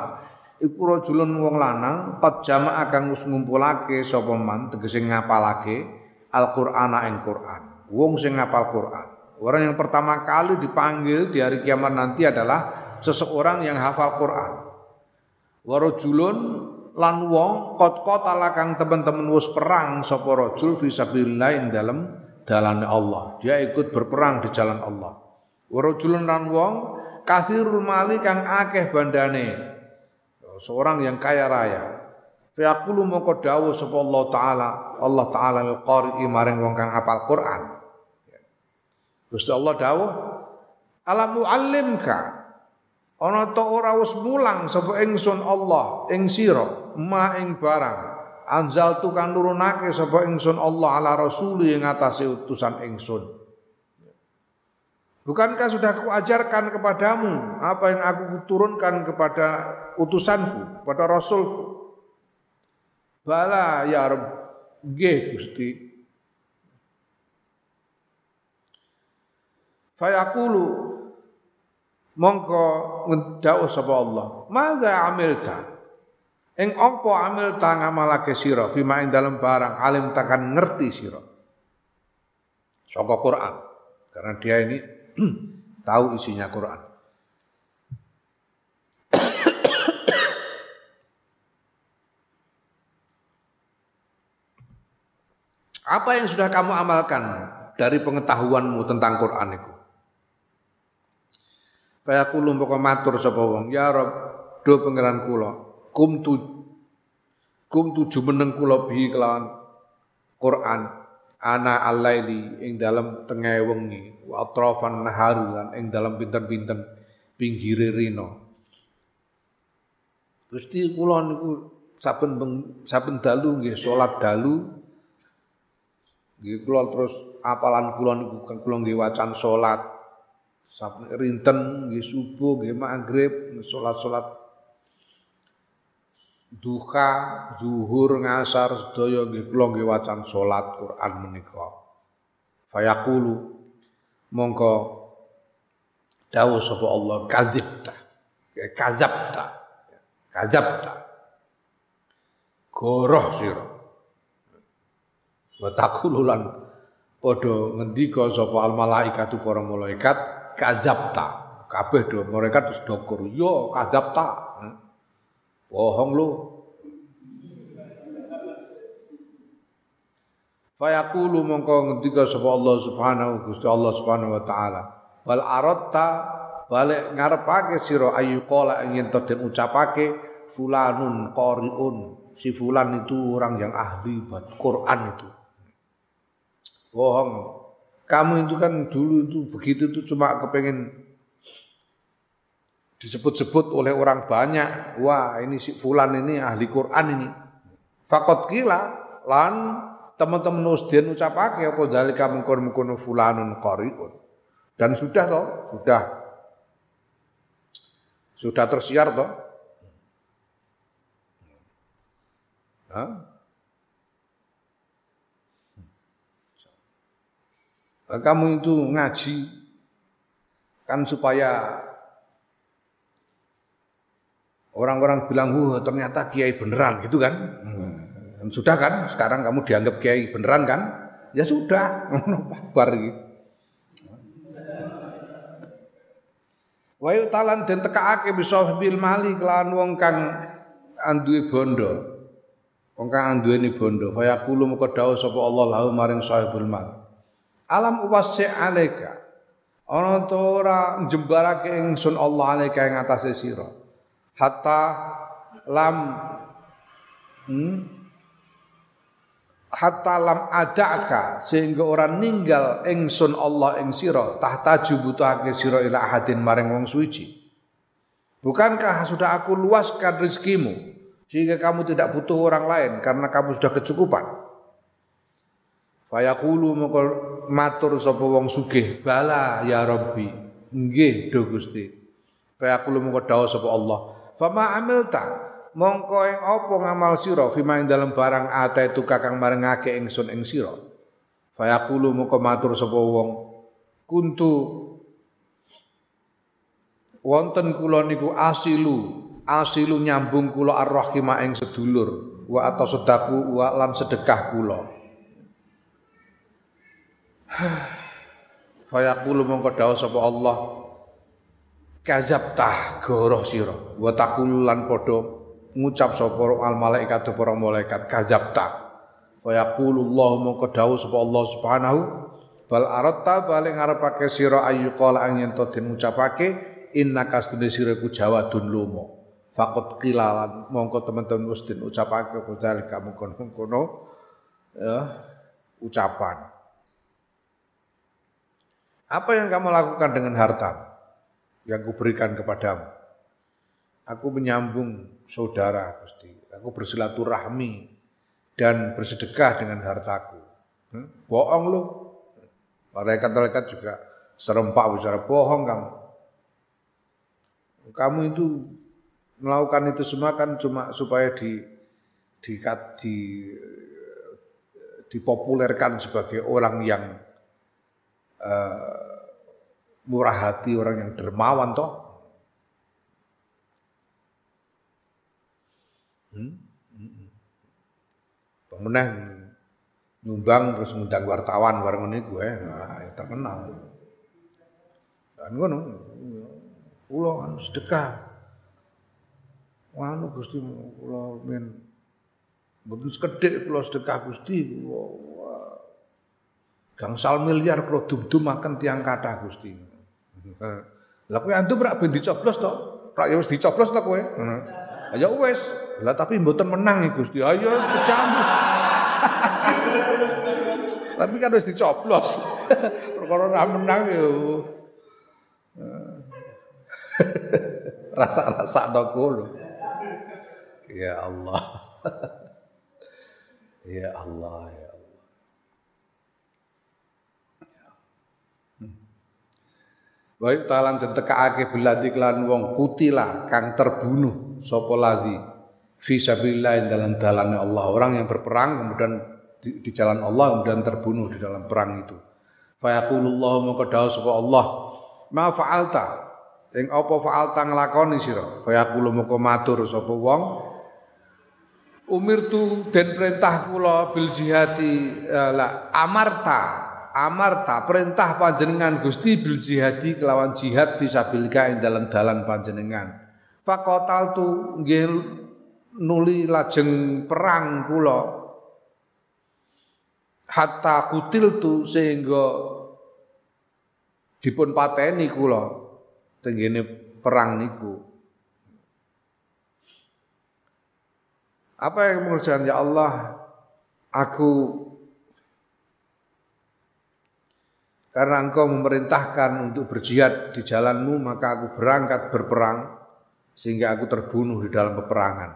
iku rajulun wong lanang qad jama'a kang wis ngumpulake sapa man tegese ngapalake Al-Qur'ana ing Qur'an wong sing ngapal Quran. Orang yang pertama kali dipanggil di hari kiamat nanti adalah seseorang yang hafal Quran. Warajulun lan wong kot kota lakang teman-teman wis perang sapa rajul fi sabilillah dalam dalan Allah. Dia ikut berperang di jalan Allah. Warajulun lan wong kasirul mali kang akeh bandane. Seorang yang kaya raya. Fiyaqulu moko dawuh sapa Allah taala, Allah taala al-qari maring wong kang apal Quran. Gusti Allah dawuh, "Alam muallimka" ana ta ora wis mulang sapa ingsun Allah ing sira ma ing barang anzal tu kan nurunake sapa ingsun Allah ala rasuli ing atase utusan ingsun Bukankah sudah kuajarkan kepadamu apa yang aku turunkan kepada utusanku, kepada rasulku? Bala ya Rabb, nggih Gusti. Fayaqulu mongko ngedau sapa Allah. Maza amilta? Ing apa amilta ngamalake sira fima ing dalam barang alim takkan ngerti sira. Saka Quran. Karena dia ini tahu isinya Quran. Apa yang sudah kamu amalkan dari pengetahuanmu tentang Quran itu? Kaya kulo mboko matur sapa wong, ya Rob, do pangeran kula, kum tu kum tujuh meneng kula bi kelawan Quran. Ana alaili ing dalam tengah wengi wa atrafan nahari lan ing dalam pinten-pinten pinggire rino. Gusti kula niku saben saben dalu nggih salat dalu. Nggih kula terus apalan kula niku kula nggih wacan salat Sabtu rinten nggih subuh nggih maghrib salat-salat duha zuhur ngasar sedaya nggih kula nggih wacan salat Quran menika. Fayaqulu mongko dawuh sapa Allah kadzibta. Kadzabta. Kadzabta. Goroh sira. Wa taqululan padha ngendika sapa al malaikatu para malaikat kadzabta. Kabeh do mereka terus dokur. Yo kadzabta. Bohong lu. Fayaqulu mongko ngendika sapa Allah Subhanahu Gusti Allah Subhanahu wa taala. Wal aratta balik ngarepake sira ayu qala ingin to den ucapake fulanun qariun. Si fulan itu orang yang ahli buat Quran itu. Bohong. Kamu itu kan dulu itu begitu itu cuma kepengen disebut-sebut oleh orang banyak. Wah ini si Fulan ini ahli Quran ini. Fakot kila lan teman-teman usdian ucapake apa dalika mengkon-mengkono fulanun qariun. Dan sudah toh, sudah sudah tersiar toh. Hah? Kamu itu ngaji kan supaya orang-orang bilang, wah ternyata kiai beneran gitu kan. Hmm. Sudah kan, sekarang kamu dianggap kiai beneran kan? Ya sudah, bar gitu. Wa talan den tekaake bisa bil mali kelawan wong kang anduwe bondo. Wong kang anduweni bondo, kaya kulo muka dawuh sapa Allah lahu maring sahibul mal alam wasi alaika. Ana to ora njembarake ingsun Allah alaika ing atase sira. Hatta lam hmm, hatta lam adaka sehingga orang ninggal ingsun Allah ing sira tahta jubutuhake sira ila ahadin maring wong suci. Bukankah sudah aku luaskan rezekimu sehingga kamu tidak butuh orang lain karena kamu sudah kecukupan Fayaqulu moko matur sapa wong sugih, "Bala ya Rabbi." Nggih, do Gusti. Fayaqulu moko dawuh sapa Allah, "Fama amilta?" Mongko ing apa ngamal sira fima ing dalem barang ate itu kakang marengake ingsun ing sira. Fayaqulu moko matur sapa wong, "Kuntu wonten kula niku asilu, asilu nyambung kula ar-rahima ing sedulur, wa atau sedaku wa lan sedekah kula." Fayaqulu mongko dawuh sapa Allah. Kazabtah goroh sira. Wa taqul lan padha ngucap sapa al malaikat para malaikat kazabtah. Fayaqulu Allah mongko dawuh sapa Allah subhanahu. Bal aratta balik ngarepake sira ayu qala ang yen to den ucapake innaka stune sira ku jawadun lumo Fakot kilalan mongko teman-teman wis den ucapake apa kamu kono ya ucapan apa yang kamu lakukan dengan harta yang kuberikan kepadamu? Aku menyambung saudara, Gusti. Aku bersilaturahmi dan bersedekah dengan hartaku. Hmm? Bohong lu. Malaikat-malaikat juga serempak bicara bohong kamu. Kamu itu melakukan itu semua kan cuma supaya di di, di dipopulerkan sebagai orang yang uh, murah hati, orang yang dermawan toh. Hmm? Pemenang nyumbang terus ngundang wartawan bareng ini gue, nah, ya terkenal. Dan gue nung, pulau anu sedekah. Wanu Gusti pulau men betul sekedek pulau sedekah Gusti. Gangsal miliar kalau dum-dum makan tiang kata Gusti. Lah kowe antum rak ben dicoblos to? Rak ya wis dicoblos to kowe. Ya wis. Lah tapi mboten menang iki Gusti. Ayo wis kecambuk. tapi kan wis dicoblos. Perkara ora menang yo. Rasa-rasa to kono. Ya Allah. ya Allah ya. Wa talan den tekake belati kelan wong kutila kang terbunuh sapa ladzi fi sabilillah dalam dalane Allah. Orang yang berperang kemudian di, di jalan Allah kemudian terbunuh di dalam perang itu. Fa yaqulullahu maka dawuh sapa Allah, "Ma fa'alta?" Ing apa fa'alta nglakoni sira? Fa yaqulu maka matur sapa wong, Umirtu den perintah kula bil jihati eh, la amarta amarta perintah panjenengan Gusti bil jihadi kelawan jihad fisabilika ing dalam dalan panjenengan. Fakotal tu nggih nuli lajeng perang kula hatta kutil tu sehingga dipun pateni kula tenggene perang niku. Apa yang mengucapkan ya Allah, aku karena engkau memerintahkan untuk berjihad di jalanmu maka aku berangkat berperang sehingga aku terbunuh di dalam peperangan.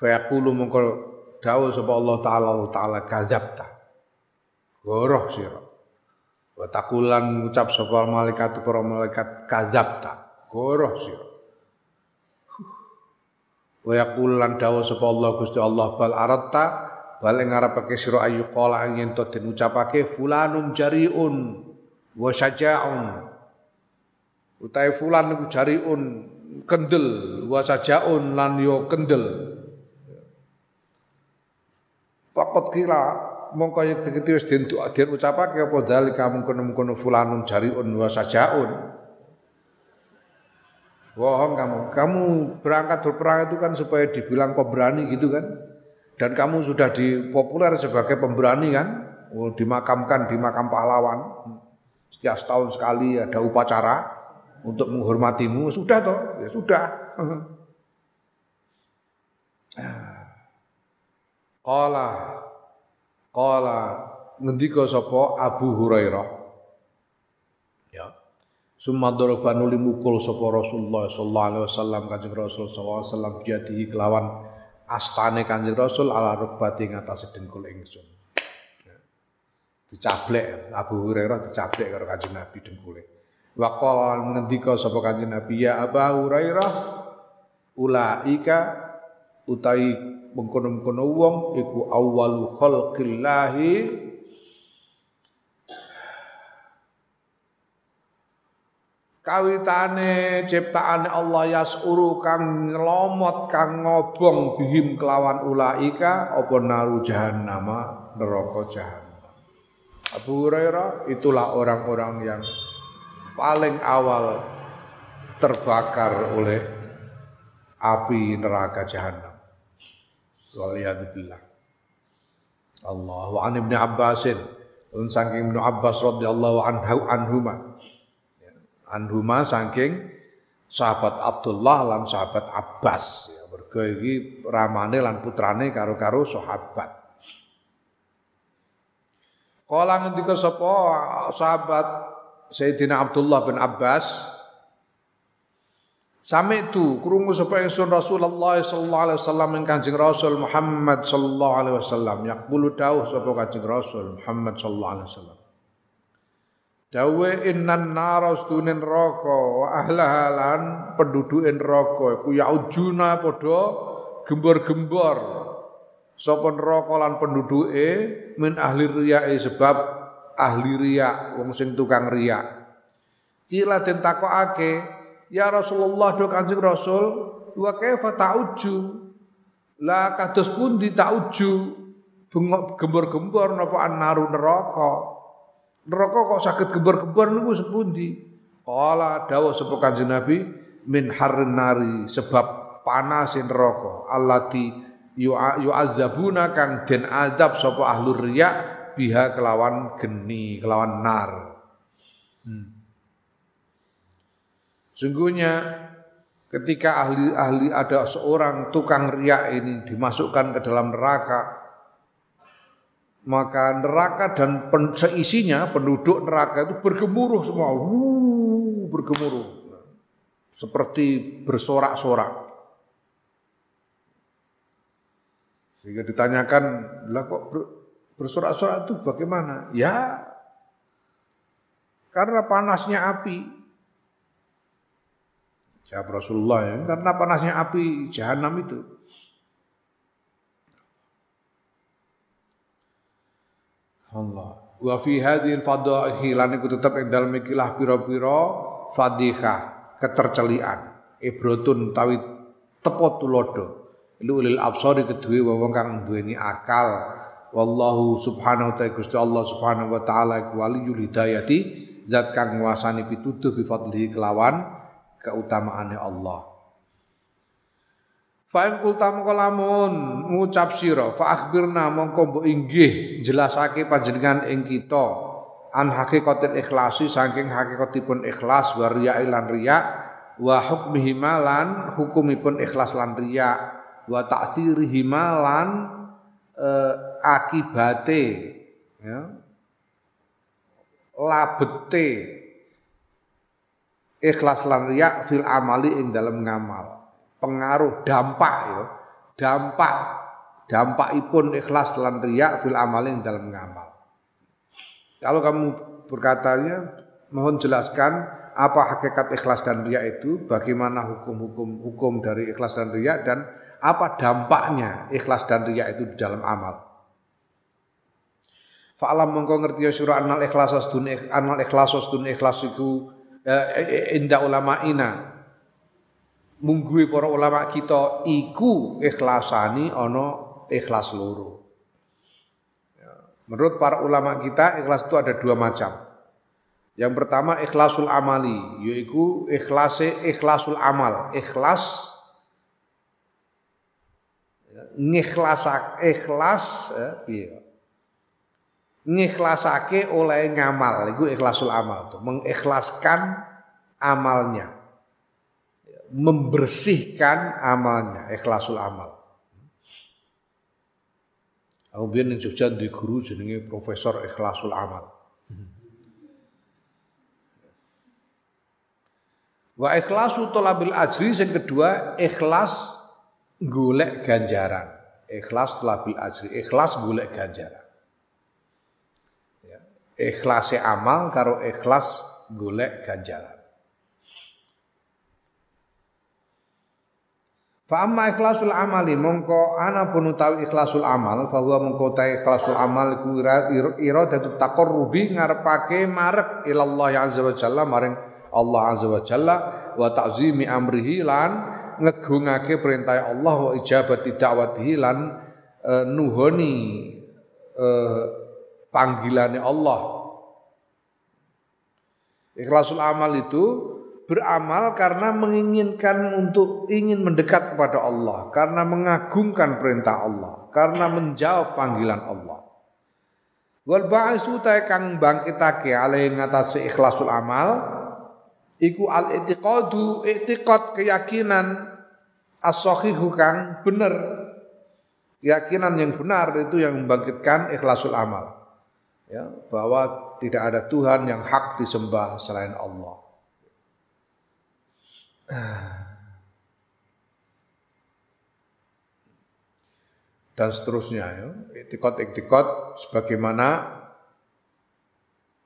Fa yaqulu mongko dawuh sapa Allah taala Allah taala kadzabta. Goroh sira. Wa taqulan ngucap sapa malaikat para malaikat kadzabta. Goroh sira. Wa yaqulan dawuh sapa Allah Gusti Allah bal aratta ing ngarepake sira ayu qala yen to den ucapake fulanun jariun wa syaja'un. Utahe fulan niku jariun kendel wa sajaun lan yo kendel. Fakot kira mongko yen dikiti wis den den ucapake apa dalika mungkon-mungkon fulanun jariun wa sajaun Bohong kamu. Kamu berangkat berperang itu kan supaya dibilang pemberani gitu kan dan kamu sudah dipopuler sebagai pemberani kan, oh, dimakamkan di makam pahlawan. Setiap setahun sekali ada upacara untuk menghormatimu, sudah toh, ya sudah. Qala Qala ngendika sapa Abu Hurairah? Ya. Summa mukul sapa Rasulullah sallallahu alaihi wasallam Kanjeng Rasul sallallahu alaihi wasallam biadihi kelawan astane Kanjeng Rasul ala rubati ngatas dengkul ingsun. Ya. Dicablek Abu Hurairah dicablek karo Kanjeng Nabi dengkule. Wa qala ngendika sapa Kanjeng Nabi ya Abu Hurairah ulaika utai mengkono-mengkono wong iku awwalu khalqillahi kawitane ciptaane Allah yasuru kang ngelomot kang ngobong bihim kelawan ulaika apa naru jahannam neraka jahannam. Abu Hurairah itulah orang-orang yang paling awal terbakar oleh api neraka jahannam. Waliyadzubillah. Allah wa an ibni Abbasin. Saking Ibnu Abbas radhiyallahu anhu anhuma anhuma saking sahabat Abdullah lan sahabat Abbas. Ya mergo iki ramane lan putrane karo-karo sahabat. Kala ngendika sapa sahabat Sayyidina Abdullah bin Abbas Sami itu krungu sapa ingsun Rasulullah sallallahu alaihi wasallam ing Kanjeng Rasul Muhammad sallallahu alaihi wasallam. Yaqulu dawuh sapa Kanjeng Rasul Muhammad sallallahu alaihi wasallam Dawe innan nara stunin roko wa ahlahalan penduduk neraka iku yaujuna padha gembor-gembor. Sapa neraka lan penduduke min ahli riyae sebab ahli riya wong sing tukang riya. Kila den takokake ya Rasulullah do Kanjeng Rasul wa kaifa ta'uju? La kados pundi ta'uju? Gembor-gembor napa annaru neraka neraka kok sakit gebar-gebar niku sepundi? Kala dawuh sapa Kanjeng Nabi min harrin nari sebab panas neraka allati yu'azzabuna kang den azab sapa ahlur riya biha kelawan geni kelawan nar. Hmm. Sungguhnya ketika ahli-ahli ada seorang tukang riak ini dimasukkan ke dalam neraka maka neraka dan pen, seisinya penduduk neraka itu bergemuruh semua, Wuh, bergemuruh seperti bersorak-sorak. Sehingga ditanyakan, lah kok bersorak-sorak itu bagaimana? Ya, karena panasnya api. Jawab Rasulullah ya, karena panasnya api jahanam itu. Allah. Wa fi hadhil fadaihi lan iku tetep ing dalem ikilah pira-pira fadihah, ketercelian. Ibrotun tawi tepo tulodo. Lulil absari kedue wong kang duweni akal. Wallahu subhanahu wa ta'ala Gusti Allah subhanahu wa ta'ala iku waliyul hidayati zat kang nguasani pituduh bi fadlihi kelawan keutamaane Allah. Fa'in kulta mongko lamun ngucap sira fa akhbirna mongko mbok inggih jelasake panjenengan ing kita an hakikatil ikhlasi saking hakikatipun ikhlas wa riya lan riya wa hukmihi malan hukumipun ikhlas lan riya wa ta'sirihi malan e, akibate ya labete ikhlas lan riya fil amali ing dalam ngamal. Pengaruh dampak ya. Dampak dampakipun ikhlas lan riya fil amali ing dalam ngamal. Kalau kamu berkatanya mohon jelaskan apa hakikat ikhlas dan riya itu, bagaimana hukum-hukum hukum dari ikhlas dan riya dan apa dampaknya ikhlas dan riya itu di dalam amal. Fa'alam mongko ngerti ya surah anal ikhlas astun anal ikhlas astun ikhlas iku eh, inda ulama ina munggui para ulama kita iku ikhlasani ono ikhlas loro. Ya, menurut para ulama kita ikhlas itu ada dua macam. Yang pertama ikhlasul amali, yaitu ikhlase ikhlasul amal, ikhlas ngikhlas ikhlas eh, ngikhlasake oleh ngamal itu ikhlasul amal tuh mengikhlaskan amalnya membersihkan amalnya ikhlasul amal Aku biar ning Jogja di guru jenenge Profesor Ikhlasul Amal. Wa ikhlasu talabil ajri yang kedua ikhlas golek ganjaran. Ikhlas talabil ajri, ikhlas golek ganjaran ikhlase amal karo ikhlas golek ganjaran. Fa amma ikhlasul amali mongko ana pun utawi ikhlasul amal fa huwa mongko ta ikhlasul amal iku iradatu taqarrubi ngarepake marek ilallah azza wa jalla maring Allah azza wa jalla wa ta'zimi amrihi lan ngegungake perintah Allah wa ijabati da'watihi lan uh, nuhoni uh, panggilannya Allah. Ikhlasul amal itu beramal karena menginginkan untuk ingin mendekat kepada Allah, karena mengagungkan perintah Allah, karena menjawab panggilan Allah. Wal ba'isu ta kang bangkitake alai ngatasi ikhlasul amal iku al i'tiqadu i'tiqad keyakinan as-sahihu kang bener keyakinan yang benar itu yang membangkitkan ikhlasul amal ya, bahwa tidak ada Tuhan yang hak disembah selain Allah. Dan seterusnya ya, etikot-etikot sebagaimana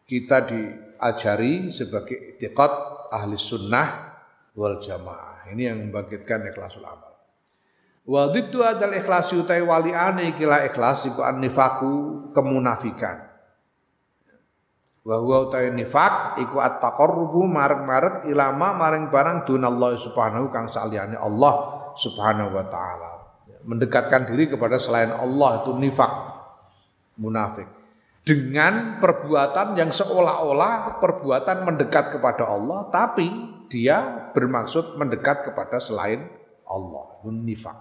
kita diajari sebagai etikot ahli sunnah wal jamaah. Ini yang membangkitkan ikhlasul amal. Wa adalah ikhlas utai waliane kila ikhlas iku an nifaku kemunafikan wa huwa utawi nifak iku at-taqarrubu marek-marek ilama maring barang dunallah subhanahu kang saliyane Allah subhanahu wa taala. Mendekatkan diri kepada selain Allah itu nifak munafik. Dengan perbuatan yang seolah-olah perbuatan mendekat kepada Allah tapi dia bermaksud mendekat kepada selain Allah nifak.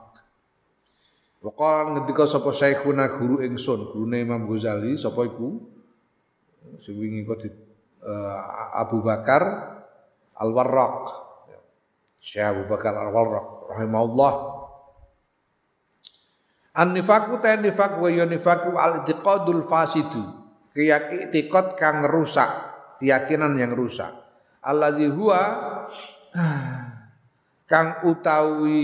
Wakal ngendika sapa syekhuna guru ingsun gurune Imam Ghazali sapa iku sing wingi kok di uh, Abu Bakar Al-Warraq. Syekh Abu Bakar Al-Warraq rahimahullah. An-nifaku ta nifak wa ya al-i'tiqadul fasidu. Keyakinan i'tiqad kang rusak, keyakinan yang rusak. Alladzi huwa kang utawi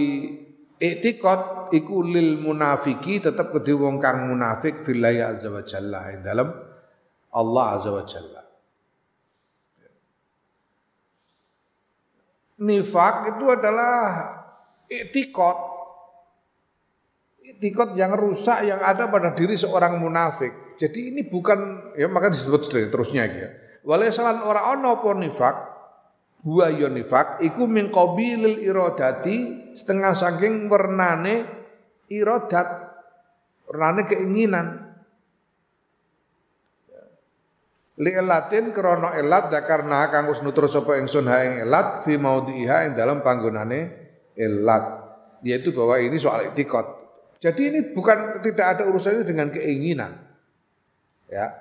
i'tiqad iku lil munafiki tetep kedhe wong kang munafik billahi azza wa jalla dalam Allah Azza wa Jalla. Nifak itu adalah itikot. Itikot yang rusak yang ada pada diri seorang munafik. Jadi ini bukan, ya maka disebut terusnya ya. Walaisalan orang ono pun nifak, huwa ya nifak, iku min qabilil irodati, setengah saking wernane irodat, wernane keinginan li elatin krana elat karena kang wis nutur sapa ingsun ha ing elat fi maudhiha ing dalam panggonane elat. Yaitu bahwa ini soal etikot jadi ini bukan tidak ada urusannya dengan keinginan. Ya.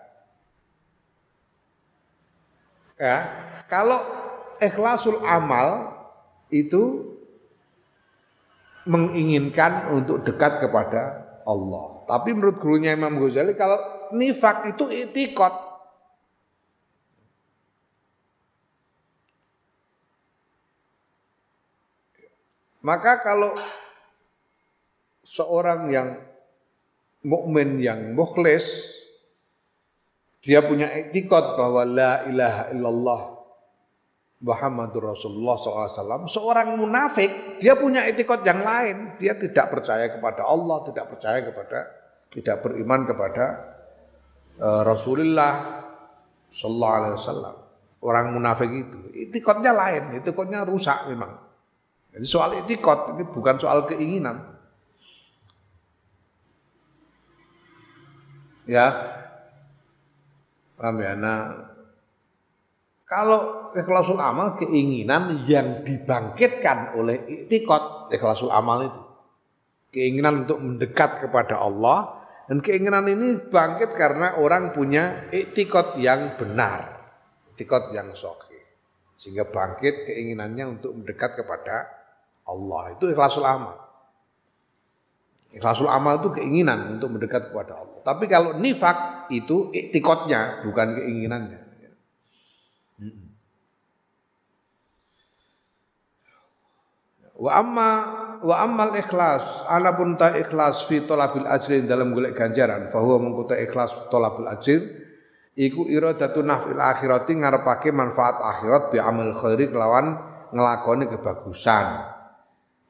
Ya. Kalau ikhlasul amal itu menginginkan untuk dekat kepada Allah. Tapi menurut gurunya Imam Ghazali kalau nifak itu itikot Maka kalau seorang yang mukmin yang mukhlis dia punya etikot bahwa la ilaha illallah Muhammadur Rasulullah SAW. Seorang munafik, dia punya etikot yang lain. Dia tidak percaya kepada Allah, tidak percaya kepada, tidak beriman kepada uh, Rasulullah Wasallam. Orang munafik itu, etikotnya lain, etikotnya rusak memang. Jadi soal etikot ini bukan soal keinginan. Ya, paham ya? Nah, kalau ikhlasul amal keinginan yang dibangkitkan oleh iktikot ikhlasul amal itu. Keinginan untuk mendekat kepada Allah dan keinginan ini bangkit karena orang punya iktikot yang benar. Iktikot yang sahih. Sehingga bangkit keinginannya untuk mendekat kepada Allah. Itu ikhlasul amal. Ikhlasul amal itu keinginan untuk mendekat kepada Allah. Tapi kalau nifak itu iktikotnya bukan keinginannya. Wa amma wa ammal ikhlas, pun ta ikhlas fi talabil ajri dalam golek ganjaran, fa huwa mengkuta ikhlas talabul ajr iku iradatu nafil akhirati ngarepake manfaat akhirat bi amal khairi kelawan ngelakoni kebagusan.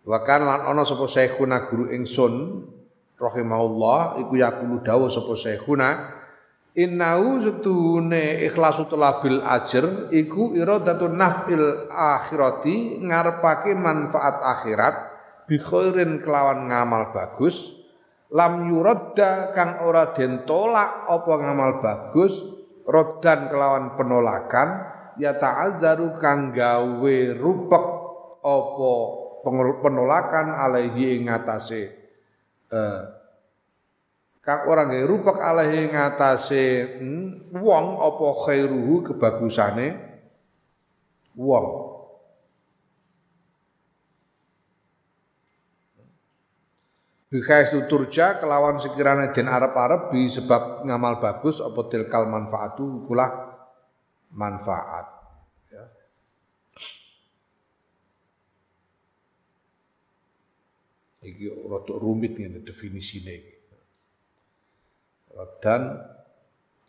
Wa kan lan ana sapa syekhuna guru ingsun rahimahullah iku yaqulu dawuh sapa syekhuna Innahu setune ikhlasu talabil ajr iku iradatu nafil akhirati ngarepake manfaat akhirat bi khairin kelawan ngamal bagus lam yuradda kang ora den tolak apa ngamal bagus rodan kelawan penolakan ya ta'azzaru kang gawe rupek apa penolakan alaihi ing ngatasé eh, kang ora nggih rupek alaihi ngatasé hmm, wong apa khairuhu kebagusane? Wong. Bihais turja kelawan sekiranya den arep-arep bi sebab ngamal bagus apa tilkal manfaatu kula manfaat ya. Iki rada rumit ngene definisine iki. Roddan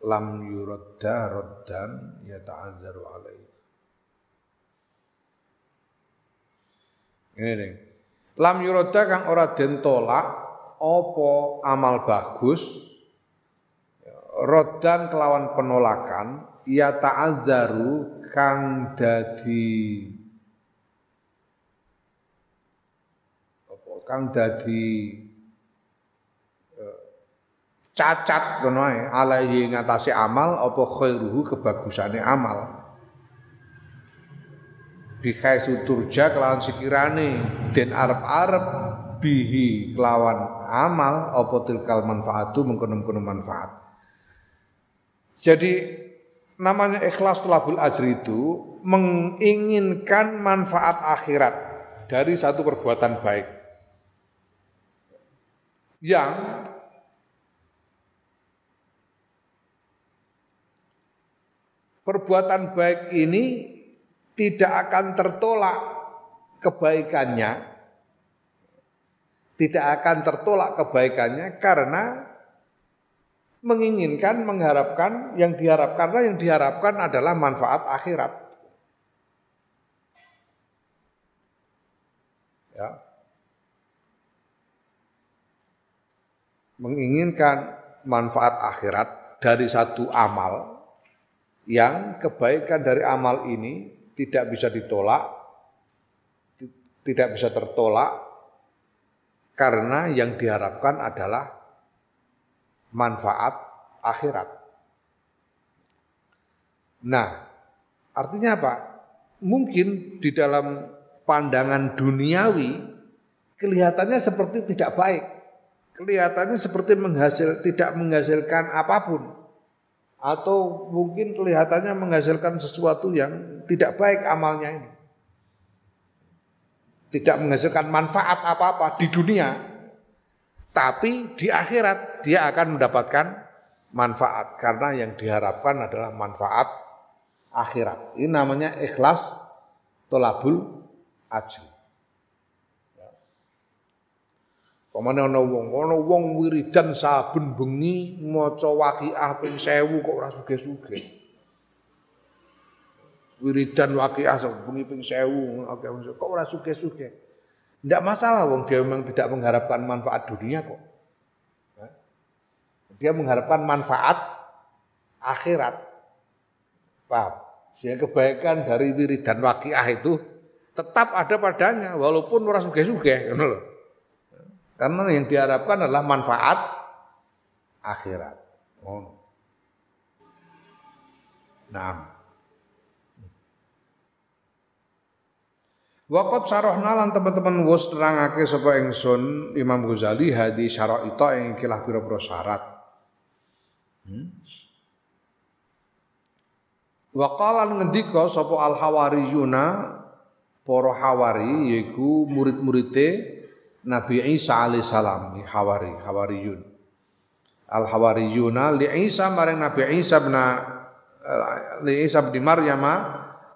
lam yuradda roddan yata'azzaru alaih. Ini nih. Lam yuradda kang ora den tolak apa amal bagus roddan kelawan penolakan ya ta'azzaru kang dadi apa kang dadi cacat ngono ae alaihi ngatasi amal apa khairuhu kebagusane amal. Bikai suturja kelawan sekirane den arep-arep bihi kelawan amal apa tilkal manfaatu mengkono-kono manfaat. Jadi namanya ikhlas tulabul ajri itu menginginkan manfaat akhirat dari satu perbuatan baik yang perbuatan baik ini tidak akan tertolak kebaikannya tidak akan tertolak kebaikannya karena menginginkan mengharapkan yang diharapkan karena yang diharapkan adalah manfaat akhirat. Ya menginginkan manfaat akhirat dari satu amal yang kebaikan dari amal ini tidak bisa ditolak, tidak bisa tertolak karena yang diharapkan adalah manfaat akhirat. Nah, artinya apa? Mungkin di dalam pandangan duniawi kelihatannya seperti tidak baik. Kelihatannya seperti menghasil tidak menghasilkan apa pun atau mungkin kelihatannya menghasilkan sesuatu yang tidak baik amalnya ini. Tidak menghasilkan manfaat apa-apa di dunia. Tapi di akhirat dia akan mendapatkan manfaat karena yang diharapkan adalah manfaat akhirat. Ini namanya ikhlas tolabul ajr. Pamane ana wong, ana wong wiridan saben bengi maca waqiah ping 1000 kok ora sugih-sugih. Wiridan waqiah saben bengi ping 1000 kok ora sugih-sugih. Tidak masalah wong dia memang tidak mengharapkan manfaat dunia kok. Dia mengharapkan manfaat akhirat. Paham? Sehingga kebaikan dari wiridan waqiah itu tetap ada padanya walaupun ora sugih-sugih ngono loh. Karena yang diharapkan adalah manfaat akhirat. Oh. Nah. Waqat sarohna lan teman-teman wis nerangake sapa ingsun Imam Ghazali hadi syaraita ing kilah pira-pira syarat. Hmm? Wa qala ngendika sapa al hawariyuna para hawari yaiku murid-muride Nabi Isa alaihi salam Hawari Hawariyun Al Hawariyuna li Isa maring Nabi Isa bin li Isa bin Maryam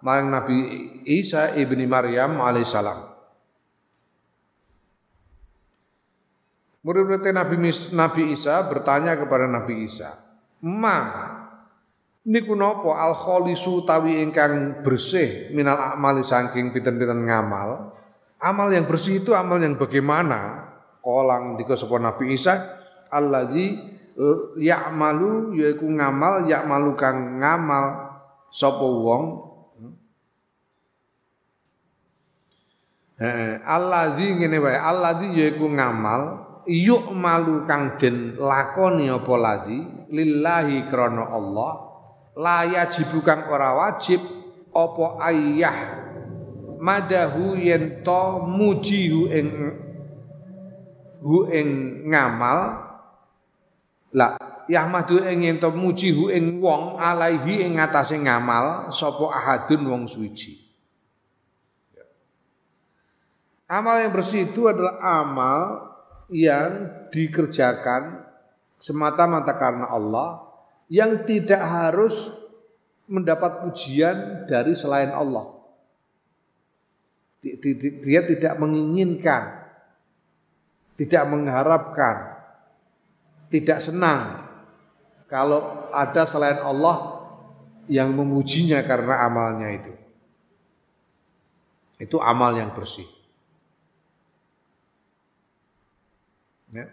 maring Nabi Isa ibni Maryam alaihi salam Murid-murid Nabi, Nabi Isa bertanya kepada Nabi Isa, "Ma, niku napa al kholisu tawi ingkang bersih minal amali saking pinten-pinten ngamal?" Amal yang bersih itu amal yang bagaimana? Kolang di sapa Nabi Isa alladzi ya'malu yaiku ngamal ya'malu kang ngamal sapa wong Heeh, alladzi ngene wae, alladzi yaiku ngamal yuk malu kang den lakoni apa ladzi lillahi krana Allah la yajibu kang ora wajib apa ayah madahu yen to muji hu ing hu ing ngamal la yahmadu ing yen to muji hu ing wong alaihi ing ngatasé ngamal sapa ahadun wong suci. Amal yang bersih itu adalah amal yang dikerjakan semata-mata karena Allah yang tidak harus mendapat pujian dari selain Allah dia tidak menginginkan, tidak mengharapkan, tidak senang kalau ada selain Allah yang memujinya karena amalnya itu. Itu amal yang bersih. Ya.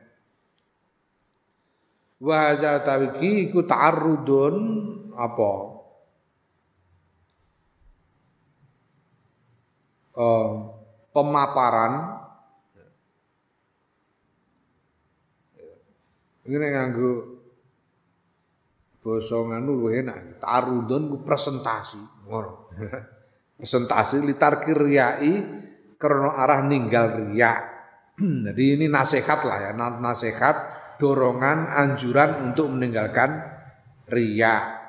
Wa hadza tawiki apa? Eh, pemaparan. Ini nganggo basa nganu enak. Tarudon ku presentasi. Ngono. Presentasi litar kiryai karena arah ninggal riak. Jadi ini nasihat lah ya. Nasihat dorongan anjuran untuk meninggalkan riya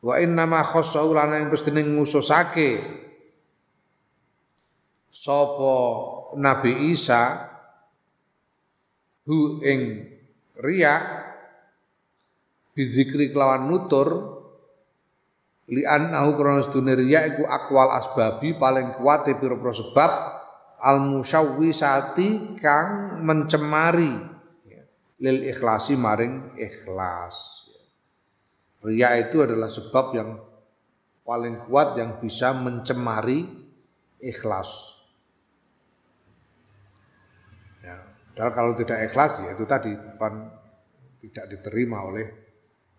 wa inna ma khossahu lana yang pestine ngususake sapa Nabi Isa hu ing riya bidzikri kelawan nutur li annahu krana sedune riya iku akwal asbabi paling kuat pira-pira sebab al musyawwisati kang mencemari ya, lil ikhlasi maring ikhlas riya itu adalah sebab yang paling kuat yang bisa mencemari ikhlas Padahal kalau tidak ikhlas ya itu tadi pan tidak diterima oleh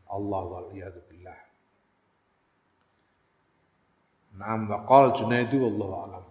Allah wal billah. Naam wa qala Junaidu wallahu a'lam.